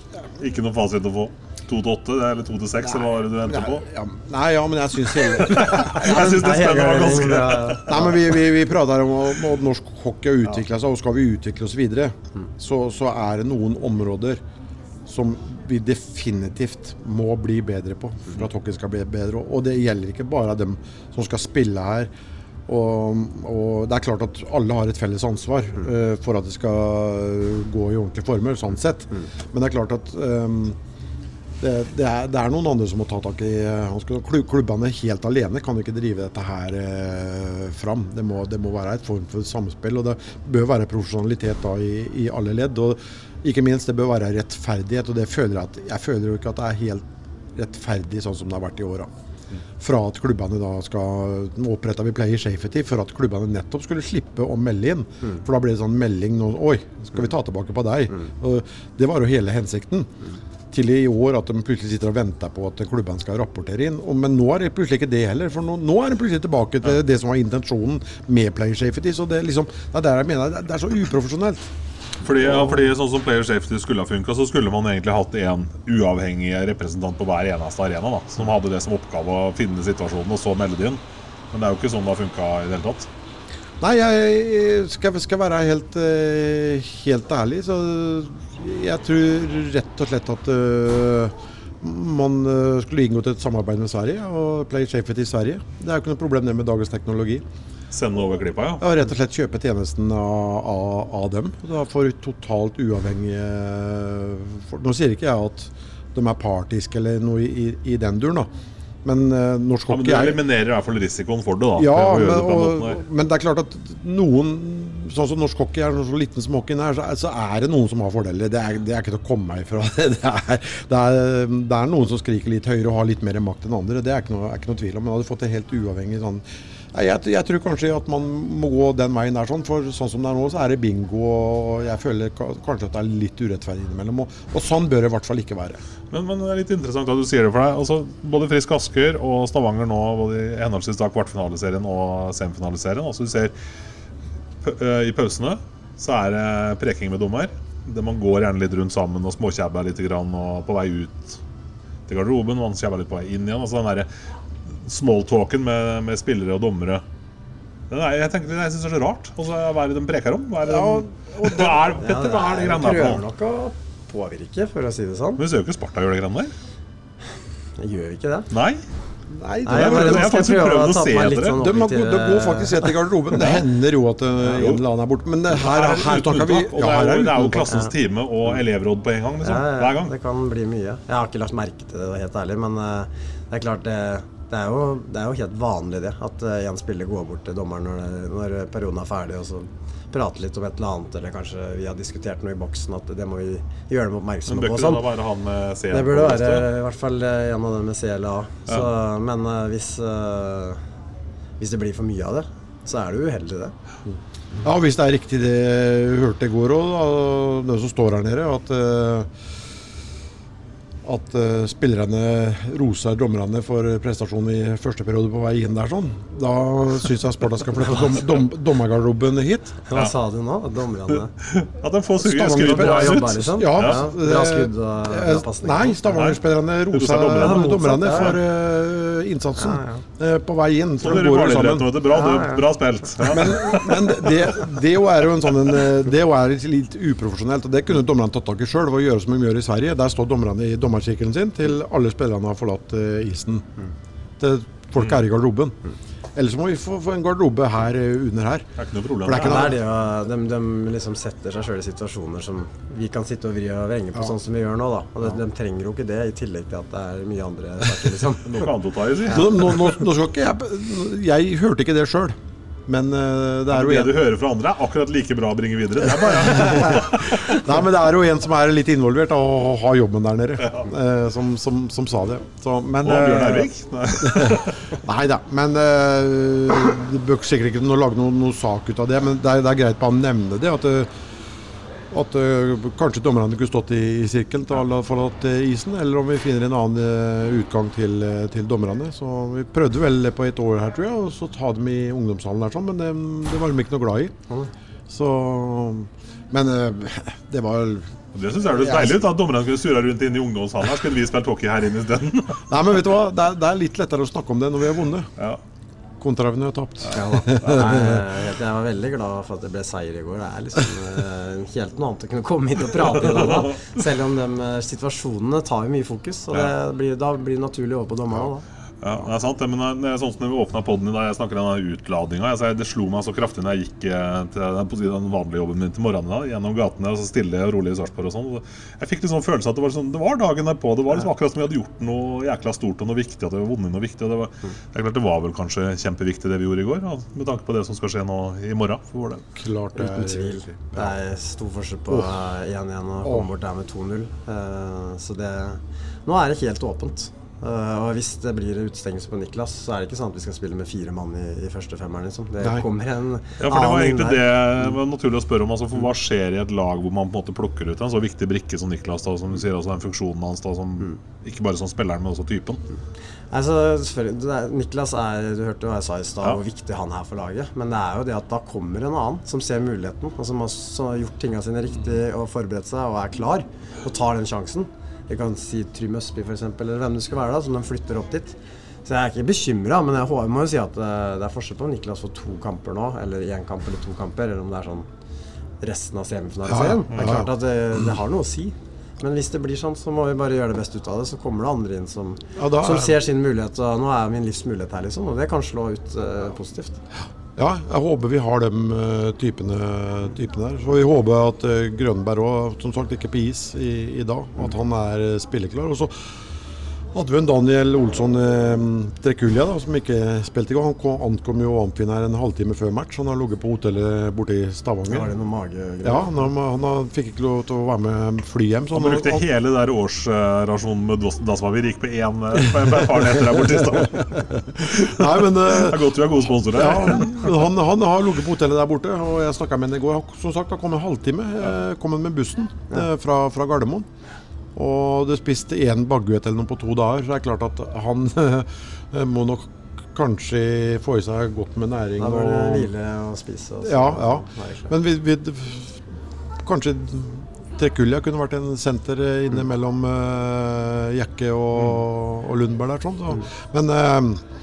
Ikke noe fasit å få? 2 til 8 eller 2 til 6, eller hva var det du endte på? Ja, nei, ja, men jeg syns hele [laughs] Jeg syns det spennet var ganske Nei, men Vi, vi, vi prater om at norsk hockey har utvikla seg, og skal vi utvikle oss videre, så, så er det noen områder som vi definitivt må bli bedre på for at hockey skal bli bedre. Og det gjelder ikke bare dem som skal spille her. Og, og det er klart at alle har et felles ansvar uh, for at det skal gå i ordentlige former, sånn sett. Men det er klart at um, det, det, er, det, er, noen andre som må ta tak i Klubbene helt alene kan ikke drive dette her eh, fram. Det må, det må, være et form for samspill, og det bør være profesjonalitet da i, i, alle ledd. Og ikke minst, det bør være rettferdighet, og det føler jeg at Jeg føler jo ikke at det er helt rettferdig sånn som det har vært i åra. Fra at klubbene da skal oppretta vi Player Safety for at klubbene nettopp skulle slippe å melde inn. Mm. For da ble det sånn melding nå Oi, skal vi ta tilbake på deg? Mm. Og det var jo hele hensikten. Mm til i år at de plutselig sitter og venter på at klubbene skal rapportere inn. Men nå er det plutselig ikke det heller. For nå, nå er det plutselig tilbake til det som var intensjonen med player safety. Så det, liksom, det er der jeg mener det er så uprofesjonelt. Fordi, ja, fordi sånn som Player Safety skulle ha funka, så skulle man egentlig hatt en uavhengig representant på hver eneste arena. da Som hadde det som oppgave å finne situasjonen og så melde. Men det er jo ikke sånn det har funka i det hele tatt. Nei, jeg skal, skal være helt, eh, helt, ærlig, så jeg tror rett og slett at uh, man eh, skulle inngått et samarbeid med Sverige og Play Safety i Sverige. Det er jo ikke noe problem det med dagens teknologi. Sende over klippa, ja? Ja, Rett og slett kjøpe tjenesten av, av, av dem. Da for totalt uavhengige for, Nå sier ikke jeg at de er partiske eller noe i, i den duren, da. Men uh, norsk hockey ja, Men du eliminerer i hvert fall risikoen for det, da. Ja, men, det og, men, det er klart at noen Sånn som norsk hockey er, så liten som hockeyen er, så, så, er det noen som har fordeler. Det er, det er ikke til å komme ifra. [laughs] Det er, det, er, det er, noen som skriker litt høyere og har litt mer makt enn andre. Det er ikke noe, er ikke noe tvil om. Men hadde fått det helt uavhengig sånn jeg, jeg, tror kanskje at man må gå den veien der, sånn, for sånn som det er nå, så er det bingo. og Jeg føler kanskje at det er litt urettferdig innimellom. Og, og, sånn bør det i hvert fall ikke være. Men, men, det er litt interessant at du sier det for deg. Altså, både Frisk Asker og Stavanger nå, både i henholdsvis da kvartfinaliserien og semifinaliserien. Altså, du ser i pausene så er det preking med dommer. Man går gjerne litt rundt sammen og småkjabber litt grann, og på vei ut til garderoben. Man kjabber litt på vei inn igjen. Altså den der smalltalken med, med spillere og dommere. Nei, jeg tenker, jeg syns det er så rart. Og så Hva er det de preker om? Hva er det de, ja, og det, er, Petter, hva er det greiene der Prøver nok å påvirke, for å si det sånn. Men vi ser jo ikke Sparta gjør det greiene der. Gjør vi ikke det? Nei. Nei, det, Nei, jeg, bare, jeg har faktisk prøvd å se dere. Sånn de, de, de, går faktisk rett i garderoben. [laughs] Det hender jo at en eller annen er borte. Men her, her, her snakker vi ja, her er det er jo klassens time og elevråd på en gang. Liksom, hver gang. Det kan bli mye. Jeg har ikke lagt merke til det, helt ærlig. Men uh, det er klart det det er, jo, det er jo helt vanlig det, at uh, en spiller går bort til dommeren når, det, når, perioden er ferdig, og så prater litt om et eller annet, eller kanskje vi har diskutert noe i boksen, at det må vi gjøre dem oppmerksomme på. Sånn. Være han med CLA det burde være i hvert fall eh, en av dem med CLA. Så, ja. Men uh, hvis, hvis det blir for mye av det, så er det uheldig, det. Ja, hvis det er riktig det vi hørte i går òg, det som står her nede, at uh, at uh, spillerne roser dommerne for prestasjonen i første periode på vei inn der sånn. Da syns jeg Sparta skal flytte dom, dom, dommergarderoben hit. Hva sa du nå? Dommerne [laughs] At de får skryt bra jobba, liksom? Ja, ja. Bra skudd og bra pasning? Nei, Stavanger-spillerne roser dommerne for uh, innsatsen. Ja, ja. Uh, på vei inn. Så dere går sammen. vet. Bra, du, bra spilt. Ja. Men, men det, det er jo en sånn en, eh, Det er litt uprofesjonelt. og Det kunne dommerne tatt tak i sjøl. Gjøre som de gjør i Sverige. Der står dommerne i dommerkirkelen sin til alle spillerne har forlatt eh, isen. Til folk er i garderoben. Ellers må vi få, få en garderobe her eh, under her. Det er ikke noe problem. Ikke Ja, noe- de, de liksom setter seg sjøl i situasjoner som vi kan sitte og vri og vrenge på, sånn som vi gjør nå. da. Og de, de trenger jo ikke det, i tillegg til at det er mye andre saker. liksom. [laughs] Noe annet å ta i, si. Så nå, nå, nå skal ikke jeg Jeg hørte ikke det sjøl. Men uh, det er jo Det en, du hører fra andre, er akkurat like bra å bringe videre. Det er bare [laughs] Nei, men det er jo en som er litt involvert og har jobben der nede, eh, som, som, som sa det. Så, men, Og Bjørn eh, Ervik. Nei. [laughs] Da, men uh, du bør sikkert ikke lage noe, noe sak ut av det, men det er, det er greit på å nevne det. At, eh, at uh, kanskje dommerne kunne stått i, i sirkelen til alle hadde forlatt eh, isen, eller om vi finner en annen eh, utgang til, til dommerne. Så Vi prøvde vel det på et år her, tror jeg, og så ta dem i ungdomshallen her, sånn, men det, det var de ikke noe glad i. Så Men det var Det syns jeg høres deilig ut. At dommerne skulle surra rundt inn i ungdomshallen. Skulle vi spilt hockey her inne isteden. [laughs] Nei, men vet du hva, det er, det er litt lettere å snakke om det når vi har vunnet, Ja. Kontra når vi har tapt. Ja. Jeg jeg var veldig glad for at det ble seier i går. Det er liksom eh, helt noe annet å kunne komme hit og prate i dag, da. Selv om de eh, situasjonene tar jo mye fokus. Og det blir, da blir det naturlig over på dommerne. Ja, det er sant men det er sånn som når vi åpna poden i dag, jeg snakker om utladinga. Jeg, det slo meg så kraftig når jeg gikk eh, til den, på den vanlige jobben min til morgenen. da, Gjennom gatene og så stille og rolig i Sarpsborg og sånn. Jeg fikk litt sånn følelse at det var, sånn, det var dagen derpå. Det var liksom akkurat som vi hadde gjort noe jækla stort og noe viktig. At vi hadde vunnet noe viktig. Og det, var, det er klart det var vel kanskje kjempeviktig det vi gjorde i går, med tanke på det som skal skje nå i morgen for vår del. Klart det Uten tvil. Det er stor forskjell på eh, 1-1 og komme bort der med 2-0. Eh, Så det Nå er det helt åpent. Eh, og hvis det blir utestengelse på Niklas, så er det ikke sånn at vi skal spille med fire mann i, i første femmeren. Liksom. Det Nei. kommer en Ja, for Det var egentlig det der. det var naturlig å spørre om. Altså, for Hva skjer i et lag hvor man på en måte plukker ut en så viktig brikke som Niklas? da, som du sier, altså den funksjonen hans da, som, Ikke bare som spilleren, men også typen. Altså, er, Niklas er Du hørte hva jeg sa i stad, Ja. hvor viktig han er for laget. Men det er jo det at da kommer en annen som ser muligheten, og som har gjort tingene sine riktig og forberedt seg og er klar, og tar den sjansen. Jeg kan si Trym Østby f.eks., eller hvem det skal være, da, som de flytter opp dit. Så jeg er ikke bekymra, men jeg må jo si at eh, det er forskjell på om Niklas får to kamper nå, eller én kamp eller to kamper, eller om det er sånn resten av semifinaliserien. Ja, ja. Det er klart at det, det har noe å si. Men hvis det blir sånn, så må vi bare gjøre det beste ut av det. Så kommer det andre inn som, Ja, da som er- ser sin mulighet. Og nå er min livs mulighet her, liksom. Og det kan slå ut uh, positivt. Ja, jeg håper vi har de eh, typene, typene der. Så vi håper at uh, Grønberg òg, som sagt, ikke på is i, i dag. At han er eh, spilleklar. Og så hadde vi en Daniel Olsson eh, Trekulja da, som ikke spilte i går. Han kom, ankom jo Amfin her en halvtime før match. Han har ligget på hotellet borte i Stavanger. det noen magegreier. Ja, han, har- han har, fikk ikke lov til å være med fly hjem. Så Han brukte han, hele der årsrasjonen med Dasmavir. Gikk på én eh, par netter der borte i Stavanger. [laughs] nei, men eh, Det er godt vi har gode sponsorer. Ja, han, han har ligget på hotellet der borte, og jeg snakka med ham i går. Som sagt, han kom en halvtime. eh, Kom han med bussen ja. fra, fra Gardermoen. Og du spiste én baguett eller noe på to dager, så det er klart at han [laughs] må nok kanskje få i seg godt med næring. Da bør det hvile og spise. Også. Ja, ja. Men vi, vi, kanskje Trekulja kunne vært en senter inne mellom eh, Jekke og, og Lundberg der. Sånn, så. Men, eh,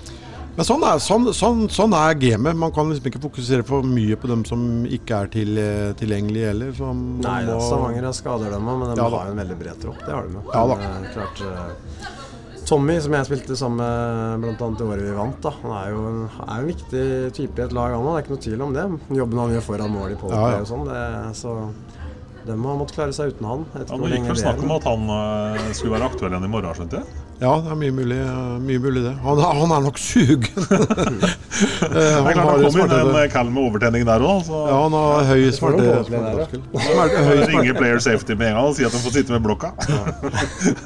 men sånn, er, sånn, sånn, sånn er gamet. Man kan liksom ikke fokusere for mye på dem som ikke er til, eh, tilgjengelige heller. Så Nei, må- Stavanger har skader dem òg, men de Ja, har jo en veldig bred tropp. Det har de jo. Ja, da. Men, eh, klart, eh, Tommy, som jeg spilte sammen med annet i året vi vant, da, han er jo en, er en viktig type i et lag, han òg. Det er ikke noe tvil om det. Jobben han gjør foran mål i powerplay Ja, ja. og sånn, det, så de har måttet klare seg uten han. Ja, nå gikk vel snakk om at han skulle være aktuell igjen i morgen, skjønte jeg? Ja, det er mye mulig, eh, mye mulig det. Han, han er nok sugen. [laughs] Eh, Det er klart har han kom inn en kall med overtenning der òg, ja, han har høy ja. smerteterskel. Ringer player safety med en gang og sier at de får sitte med blokka.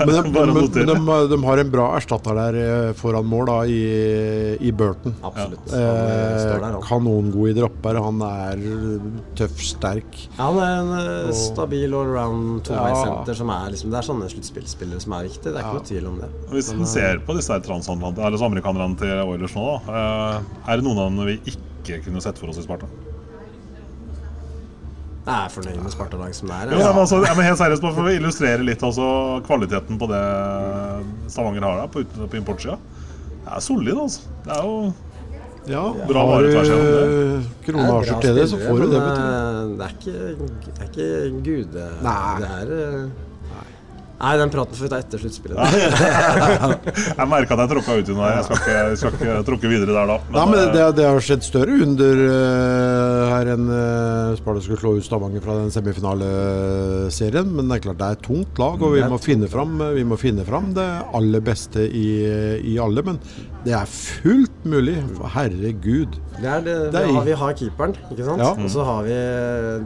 Men de, [laughs] de, de, de har en bra erstatter der eh, foran mål da, i, i Burton. Absolutt. Eh, kanongod i dropper. Han er tøff, sterk. Ja, han er en stabil allround Ja. toveissenter som er liksom Det er sånne sluttspillspillere som er viktige. Det er ikke noe tvil om det. Hvis en ser på disse eller amerikanerne til Oilers nå, da, eh, er det noen av dem vi ikke kunne sett for oss i Sparta? Jeg er fornøyd med Sparta-lag som det er. Ja, men altså, men helt seriøst, bare for å illustrere litt altså, kvaliteten på det Stavanger har da, på, på importsida. Det er solid, altså. Det er jo Ja, Bra vare tvers krone Det Kronasjer bra skjorte til det, så får du det. eh, Det er ikke, det er ikke gude... Nei. Det er eh, Nei, den praten får vi ta etter sluttspillet. [laughs] Jeg merka at jeg tråkka ut i noe her. Jeg skal ikke, jeg skal ikke tråkke videre der da. Nei, men eh, det, det har skjedd større under uh, her enn uh, Sparta skulle slå ut Stavanger fra den semifinaleserien. Men det er klart det er et tungt lag, og vi må finne fram, vi må finne fram det aller beste i, i alle. Men det er fullt mulig. Herregud. Det er det, Det er vi, har, vi har keeperen, ikke sant? Ja. Og så har vi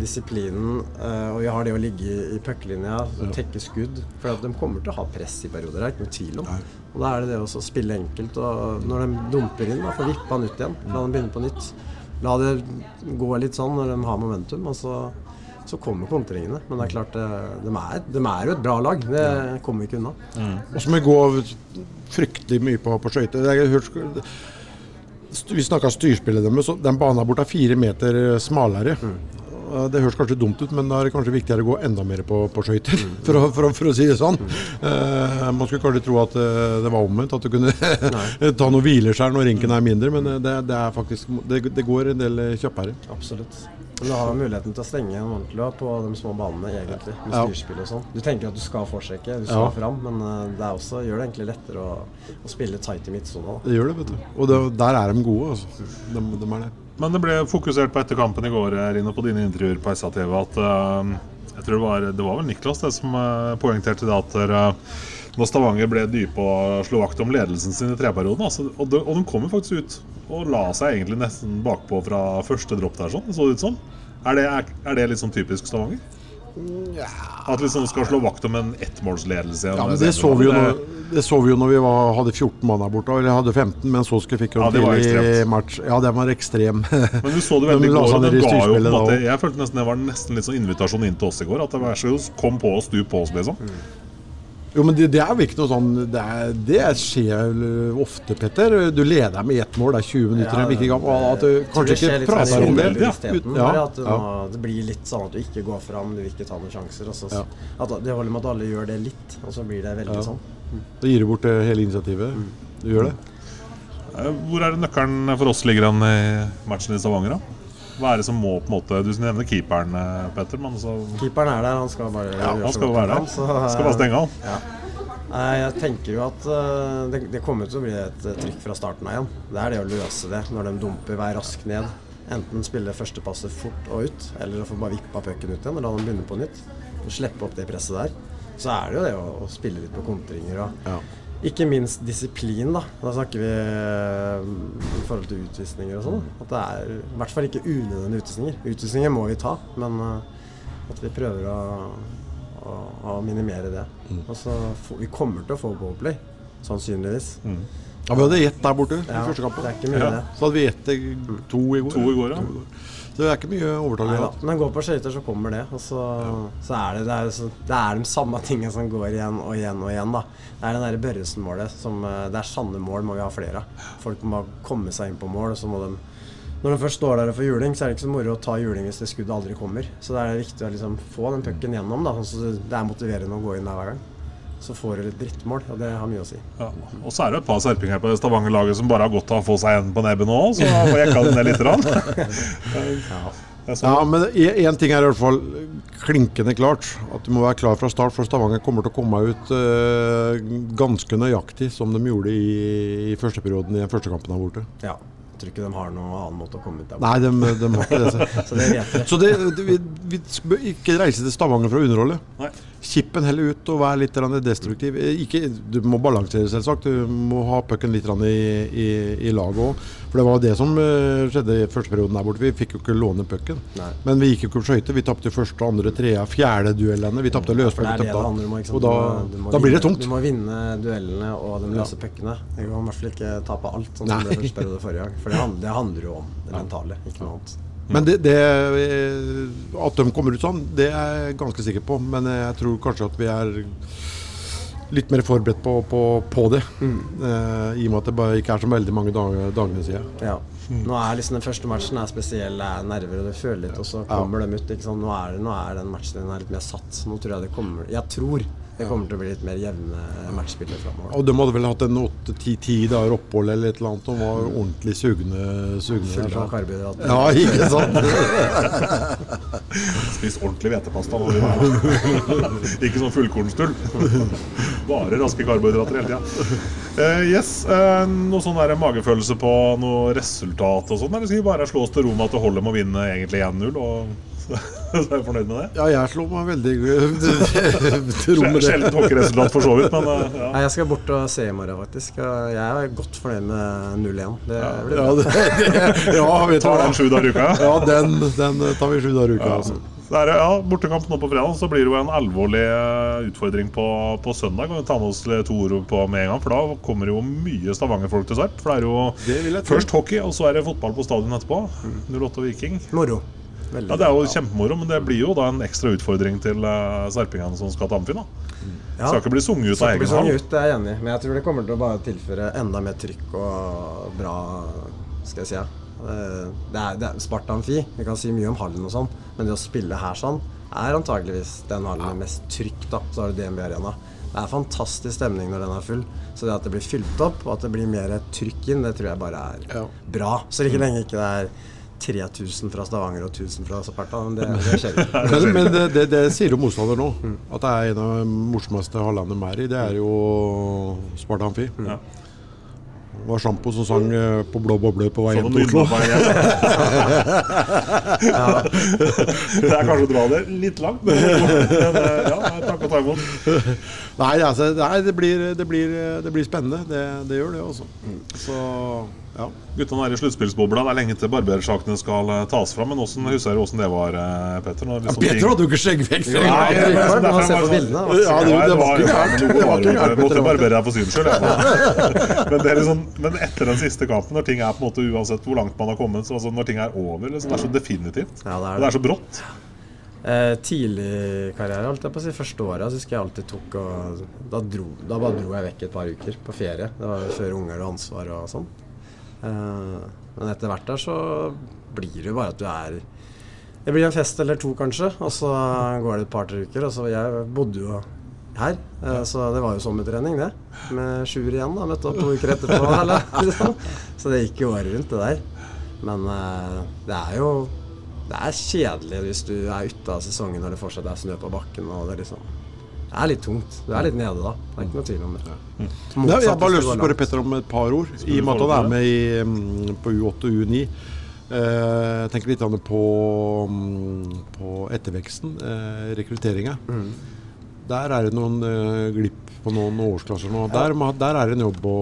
disiplinen, uh, og vi har det å ligge i, i pucklinja, tekke skudd. For de kommer til å ha press i perioder, det er ikke noe tvil om. Og da er det det å spille enkelt. Og når de dumper inn, da, få vippa han ut igjen. La dem begynne på nytt. La det gå litt sånn når de har momentum. Og så, så kommer kontringene. Men det er klart, eh, de er, de er jo et bra lag. Det kommer vi ikke unna. Og så må vi gå fryktelig mye på, på skøyter. Vi snakka styrspillet deres, den banen borte er fire meter smalere. Og Det høres kanskje dumt ut, men da er det kanskje viktigere å gå enda mer på, på skøyter, [laughs] for, for, for å si det sånn. Uh, man skulle kanskje tro at eh, det var omvendt, at du kunne [laughs] ta noen hvileskjær når rinken er mindre, men eh, det, det er faktisk det, det går en del kjappere. Absolutt. Men du har muligheten til å stenge en ordentlig også på de små banene, egentlig. Med Ja. styrspill og sånn. Du tenker at du skal forsjekke, du skal Ja. fram, men eh, det er også, gjør det egentlig lettere å, å spille tight i midtsona. Det gjør det, vet du. Og det, der er de gode, altså. De, de er det. Men det ble fokusert på etter kampen i går, Rino, på dine intervjuer på SA-TV, at uh, jeg tror det var, det var vel Niklas det som uh, poengterte det at uh, når Stavanger ble dype og slo vakt om ledelsen sin i treperioden altså, og, de, og de kom jo faktisk ut og la seg egentlig nesten bakpå fra første dropp der, sånn, så det ut som. Er det, er, er det litt sånn typisk Stavanger? Ja. At liksom skal slå vakt om en ettmålsledelse? Ja, men det så vi jo når, det så vi jo når vi var, hadde 14 mann her borte, eller hadde 15, men så skulle fikk jo Ja, tidlig match. Ja, den var ekstrem. Men du så det [laughs] veldig de går, det ga jo på en måte. Jeg følte nesten det var nesten litt sånn invitasjon inn til oss i går. At det var så kom på oss, stup på oss, liksom. Jo, men det, det er jo ikke noe sånn Det, er, det skjer ofte, Petter. Du leder med ett mål, det er 20 minutter. Ja, Ja, ikke, at du kanskje ikke litt sånn prater om det. underbevisstheten, Ja, at du ja. må, det blir litt sånn at du ikke går fram, du vil ikke ta noen sjanser. Og så, Ja. at Det holder med at alle gjør det litt, og så blir det veldig Ja. sånn. Da gir du bort eh, hele initiativet. Du gjør det. Eh, Hvor er det nøkkelen for oss ligger an i matchen i Stavanger? da? Hva er det som må på en måte Du nevner keeperen, eh, Petter. Men så, Keeperen er der, han skal bare ja, gjøre han skal være der. så- Skal bare stenge han. Ja. Jeg tenker jo at eh, det, det kommer til å bli et eh, trykk fra starten av igjen. Det er det å løse det når de dumper vei raskt ned. Enten spille førstepasset fort og ut, eller å få bare vippa pucken ut igjen og la dem begynne på nytt. Og slippe opp det presset der. Så er det jo det å, å spille litt på kontringer og Ja. Ikke minst disiplin, da. Da snakker vi eh, i forhold til utvisninger og sånn. At det er i hvert fall ikke unødvendige utvisninger. Utvisninger må vi ta, men eh, at vi prøver å, å, å minimere det. Og så får, Vi kommer til å få ballplay, sannsynligvis. Ja, vi hadde ett der borte i Ja, første det er ikke mye, Ja. det. Så hadde vi ett to i går. To i går, ja. Så det er ikke mye overtak vi Nei har Men går på skøyter, så kommer det. Og så, så er det, det, er, så, det er de samme tingene som går igjen og igjen og igjen. da. Det er det derre Børresen-målet eh, Det er sanne mål må vi ha flere av. Folk må komme seg inn på mål, og så må de Når de først står der og får juling, så er det ikke så moro å ta juling hvis det skuddet aldri kommer. Så det er viktig å liksom få den pucken gjennom, da, sånn så det er motiverende å gå inn der hver gang. Så får du et drittmål, og det har mye å si. Ja. Og så er det et par serpinger på Stavanger-laget som bare har godt av å få seg en på nebbet nå, så får jekka den ned litt. grann. [laughs] Jeg Ja, men én ting er i hvert fall klinkende klart. At du må være klar fra start, for Stavanger kommer til å komme ut uh, ganske nøyaktig som de gjorde i, i første perioden i den første kampen der borte. Ja. Jeg tror ikke de har noen annen måte å komme ut der Nei, de, de har ikke det. så- [laughs] Så det. Så det, det, vi, vi bør ikke reise til Stavanger for å underholde. Nei. Kippen heller ut og være litt destruktiv. Ikke, du må balansere, selvsagt. Du må ha pucken litt i, i, i laget òg. For det var det som eh, skjedde i første perioden der borte. Vi fikk jo ikke låne pucken. Men vi gikk jo ikke på skøyter. Vi tapte første, andre, tredje, fjerde duellene. Vi tapte løspuck. sant? Og da, Du må- du må da blir det tungt. Du må vinne duellene og de løse puckene. Du kan i hvert fall ikke tape alt, sånn som det første periode forrige gang. For det handler, det handler jo om det mentale, ikke noe annet. Men det, det, eh, at de kommer ut sånn, det er jeg ganske sikker på. Men jeg tror kanskje at vi er litt mer forberedt på, på, på det. Mm. Eh, I og med at det bare ikke er så veldig mange dager, dagene siden. Ja. Nå er liksom Den første matchen er spesiell, det er nerver og du føler litt, og så kommer de ut. Ikke sant? Nå, er det, nå er den matchen din litt mer satt. Nå tror jeg det kommer Jeg tror Det kommer til å bli litt mer jevne matchspillere framover. Og de hadde vel hatt en åtte-ti dager opphold eller et eller annet og var ordentlig sugne. sugne Full der, av karbohydrater. Ja, ikke sant? [laughs] Spist ordentlig hvetepasta. nå. [laughs] Ikke sånn fullkornstull. [laughs] Bare raske karbohydrater hele tida. Uh, yes, uh, noe sånn der magefølelse på noe resultat og sånn? Eller skal vi bare slå oss til ro med at det holder med å vinne egentlig 1-0? Og [laughs] så er jeg fornøyd med det? Ja, jeg slo meg veldig [laughs] til ro med det. Sjelden hockeyresultat for så vidt, men eh, ja. Nei, jeg skal bort og se i morgen, faktisk. Jeg er godt fornøyd med 0-1. Det blir Ja, det, [laughs] det, ja du Tar den sju dager i uka? Ja, den, den tar vi sju dager i uka. Altså. Så er ja, Bortekamp nå på fredag, så blir det jo en alvorlig eh, utfordring på, på søndag. Kan vi ta med oss to ord på med en gang, for da kommer det jo mye Stavanger-folk til start. For det er jo Det først hockey, og så er det fotball på stadion etterpå. 08 Viking. Moro. Veldig. Ja, Det er jo kjempemoro, men det blir jo da en ekstra utfordring til uh, serpingene som skal til Amfin. Ja. Skal ikke bli sunget ut av egen hall. ut, det er jeg enig. Men jeg tror det kommer til å bare tilføre enda mer trykk og bra Skal jeg si ja. Eh, Det er, det er Sparta Amfi. Vi kan si mye om hallen og sånn, men det å spille her sånn er antageligvis den hallen med mest trykk. da Så har du DNB Arena. Det er fantastisk stemning når den er full. Så det at det blir fylt opp, og at det blir mer trykk inn, det tror jeg bare er Ja. bra. Så ikke lenge ikke det er 3000 fra Stavanger og 1000 fra Sparta. Men det, det skjer ikke. [laughs] Men, men det, det, det sier jo motstander nå. At det er en av de morsomste hallene de er i. Det er jo Sparta Amfi. Ja. Det var Sjampo som sang eh, på blå boble på vei Sånn hjem til Oslo. Det er kanskje å dra det litt langt, men, men eh, ja, takk og ta imot. Nei, altså, nei det, blir, det, blir, det blir spennende. Det, det gjør det, altså. Så ja. Guttene er i sluttspillsbobla. Det er lenge til barbersakene skal eh, tas fram. Men hvordan husker du hvordan det var, eh, Petter? Når liksom ja, Petter hadde jo ikke skjeggvekst. Ja, det er er var- bildene. det Ja, det, det var ikke gærent. Måtte barbere deg for syns skyld. Men, det er liksom, men etter den siste kampen, når ting er på en måte uansett hvor langt man har kommet, så altså når ting er over, liksom, det er så definitivt. Ja, det er Og det. det er så brått. Eh, tidlig karriere, holdt jeg på å si. Første året husker jeg alltid tok og da, dro, da bare dro jeg vekk et par uker på ferie. Det var før unger og ansvar og sånn. Eh, men etter hvert der så blir det jo bare at du er Det blir en fest eller to, kanskje, og så går det et par-tre uker. Og så jeg bodde jo her, eh, så det var jo sommertrening, det. Med sjuer igjen, da. Møtte opp to uker etterpå. [laughs] Eller, liksom. Så det gikk jo året rundt, det der. Men eh, det er jo det er kjedelig hvis du er ute av sesongen når det fortsatt er snø på bakken. Og det, er liksom, det er litt tungt. Du er litt nede da. Det er ikke noe tvil om det. Nei, jeg har bare lyst til å spørre. Petter om et par ord, i og med at han er med i, mm, på U8 og U9. Eh, jeg tenker litt på, mm, på etterveksten, eh, rekrutteringa. Der er det noen uh, glipp på noen årsklasser nå. Der, må- der er det en jobb å,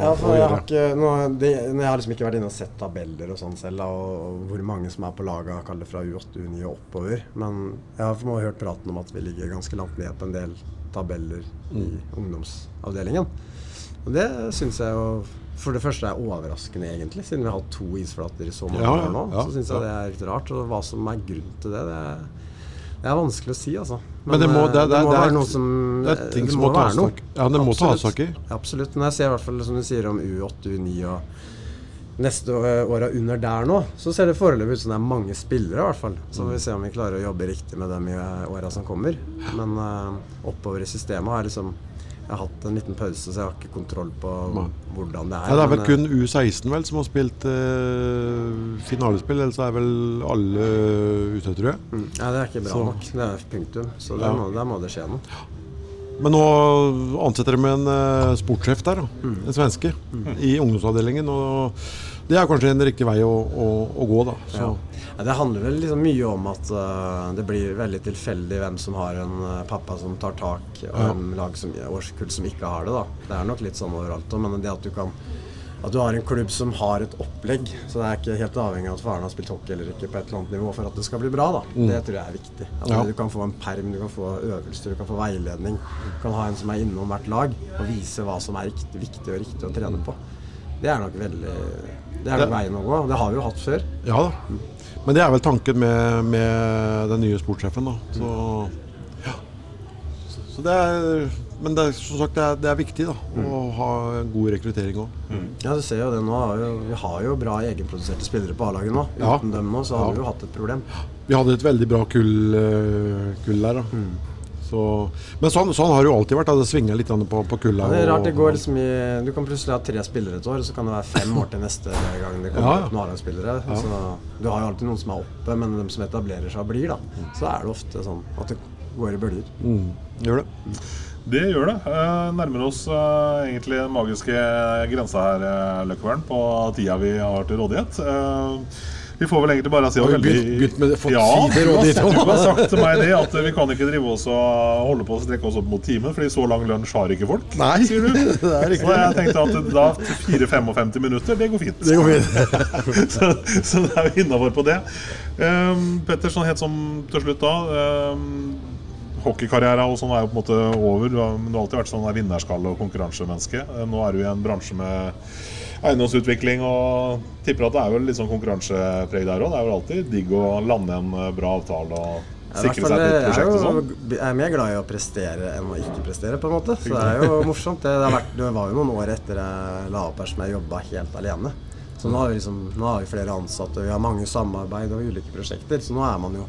Ja, å jeg gjøre. har, ikke, nå, det, jeg har liksom ikke vært inne og sett tabeller og sånn selv, og, og hvor mange som er på laget kall fra U8, U9 og oppover. Men jeg har for hørt praten om at vi ligger ganske langt ned på en del tabeller i ungdomsavdelingen. Og det syns jeg jo for det første er overraskende, egentlig, siden vi har hatt to isflater i så mange Ja, år nå. ja, så syns jeg ja. det er litt rart. Og hva som er grunnen til det, det er, det er vanskelig å si, altså. Men det må- eh, det- det- må være noe som det er ting som må tas tak i. Ja, det må tas tak i. Absolutt. Men jeg ser i hvert fall, som du sier om U8, U9 og neste åra under der nå, så ser det foreløpig ut som det er mange spillere, i hvert fall. Så får vi se om vi klarer å jobbe riktig med dem i eh, åra som kommer. Men uh, oppover i systemet har liksom Jeg har hatt en liten pause, så jeg har ikke kontroll på hvordan det er. Ja, det er vel kun U16 vel som har spilt eh, finalespill, ellers er vel alle ute, tror jeg. eh, mm, Ja, det er ikke bra Så- nok. Det er punktum. Så der, Ja. må, der må det skje noe. Men nå ansetter de en eh, sportssjef der, da. Mm. en svenske, i ungdomsavdelingen. Og det er kanskje en riktig vei å, å, å gå, da. Så. Ja. Det handler vel liksom mye om at uh, det blir veldig tilfeldig hvem som har en uh, pappa som tar tak, og Ja. en lag som, årskull som ikke har det. da. Det er nok litt sånn overalt. òg, Men det at du kan at du har en klubb som har et opplegg, så det er ikke helt avhengig av at faren har spilt hockey eller ikke på et eller annet nivå for at det skal bli bra. da. Det tror jeg er viktig. Mm. Ja. Du kan få en perm, du kan få øvelser, du kan få veiledning. Du kan ha en som er innom hvert lag og vise hva som er riktig, viktig og riktig å trene på. Det er nok veldig Det er nok Det- veien å gå. Det har vi jo hatt før. Ja da. Men det er vel tanken med, med den nye sportssjefen, da. Så, ja. så, så det er Men det er, som sagt, det er, det er viktig da, å ha god rekruttering òg. Ja, du ser jo det nå. Har jo, vi har jo bra egenproduserte spillere på A-laget nå. Ja. Uten dem nå så hadde Ja. vi jo hatt et problem. Vi hadde et veldig bra kull, eh, kull der, da. Så, men sånn, sånn har det jo alltid vært. Da. Det svinger litt på, på kulda. Ja, det er rart det går liksom i Du kan plutselig ha tre spillere et år, så kan det være fem år til neste gang det kommer Ja, ja. opp noen A-lagsspillere. Ja. Du har jo alltid noen som er oppe, men de som etablerer seg og blir, da. Så er det ofte sånn at det går i bølger. Mm, gjør det. Det gjør det. Eh, nærmer oss eh, egentlig den magiske grensa her, uh, Løkkevern, på tida vi har til rådighet. Eh, vi får vel egentlig bare si at veldig bytt, begynt med? Ja, si og ditt, du har sagt til meg det at vi kan ikke drive oss og holde på å strekke oss opp mot timen, fordi så lang lunsj har ikke folk, Nei, sier du. [laughs] det er. Så jeg tenkte at da 4-55 minutter, det går fint. Det går fint. [laughs] så, så da er vi innafor på det. Um, Petter, sånn helt som til slutt da. Um, Hockeykarriera og sånn er jo på en måte over. Du har, du har alltid vært sånn vinnerskalle og konkurransemenneske. Eh, Nå er du i en bransje med eiendomsutvikling og tipper at det er vel litt sånn konkurransepreg der òg. Det er vel alltid digg å lande en eh, bra avtale og sikre seg et er prosjekt og sånn. jeg er mer glad i å prestere enn å ikke prestere, på en måte. Så det er jo morsomt. Det, vært, det var jo noen år etter jeg la opp her som jeg jobba helt alene. Så nå har, vi liksom, nå har vi flere ansatte, vi har mange samarbeid og ulike prosjekter. Så nå er man jo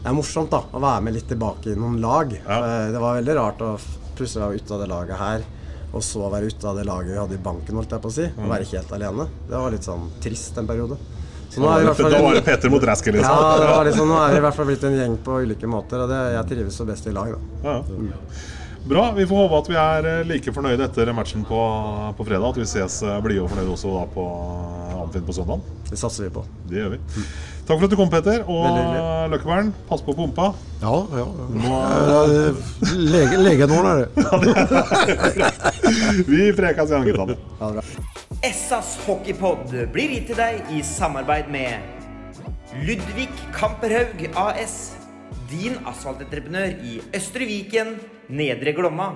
Det er morsomt da, å være med litt tilbake i noen lag. Ja. Eh, Det var veldig rart å plutselig være ute av det laget her, og så være ute av det laget vi hadde i banken, holdt jeg på å si. Og være helt alene. Det var litt sånn trist en periode. Så nå er vi i hvert fall Da var det Peter mot Rasker, ja, liksom. det var liksom, nå er vi i hvert fall blitt en gjeng på ulike måter, og det, jeg trives så best i lag, da. Ja. Bra. Vi får håpe at vi er eh, like fornøyde etter matchen på, på fredag. At vi ses eh, blide og fornøyde også da på Amfinn på søndag. Det satser vi på. Det gjør vi. Takk for at du kom, Peter. Og Løkkebern, pass på pumpa. Ja, ja. ja lege, vår er det. [laughs] Vi prekas igjen, gutta. Ha det bra. Essas hockeypod blir gitt til deg i samarbeid med Ludvig Kamperhaug AS. Din asfaltentreprenør i Østre Viken, Nedre Glomma.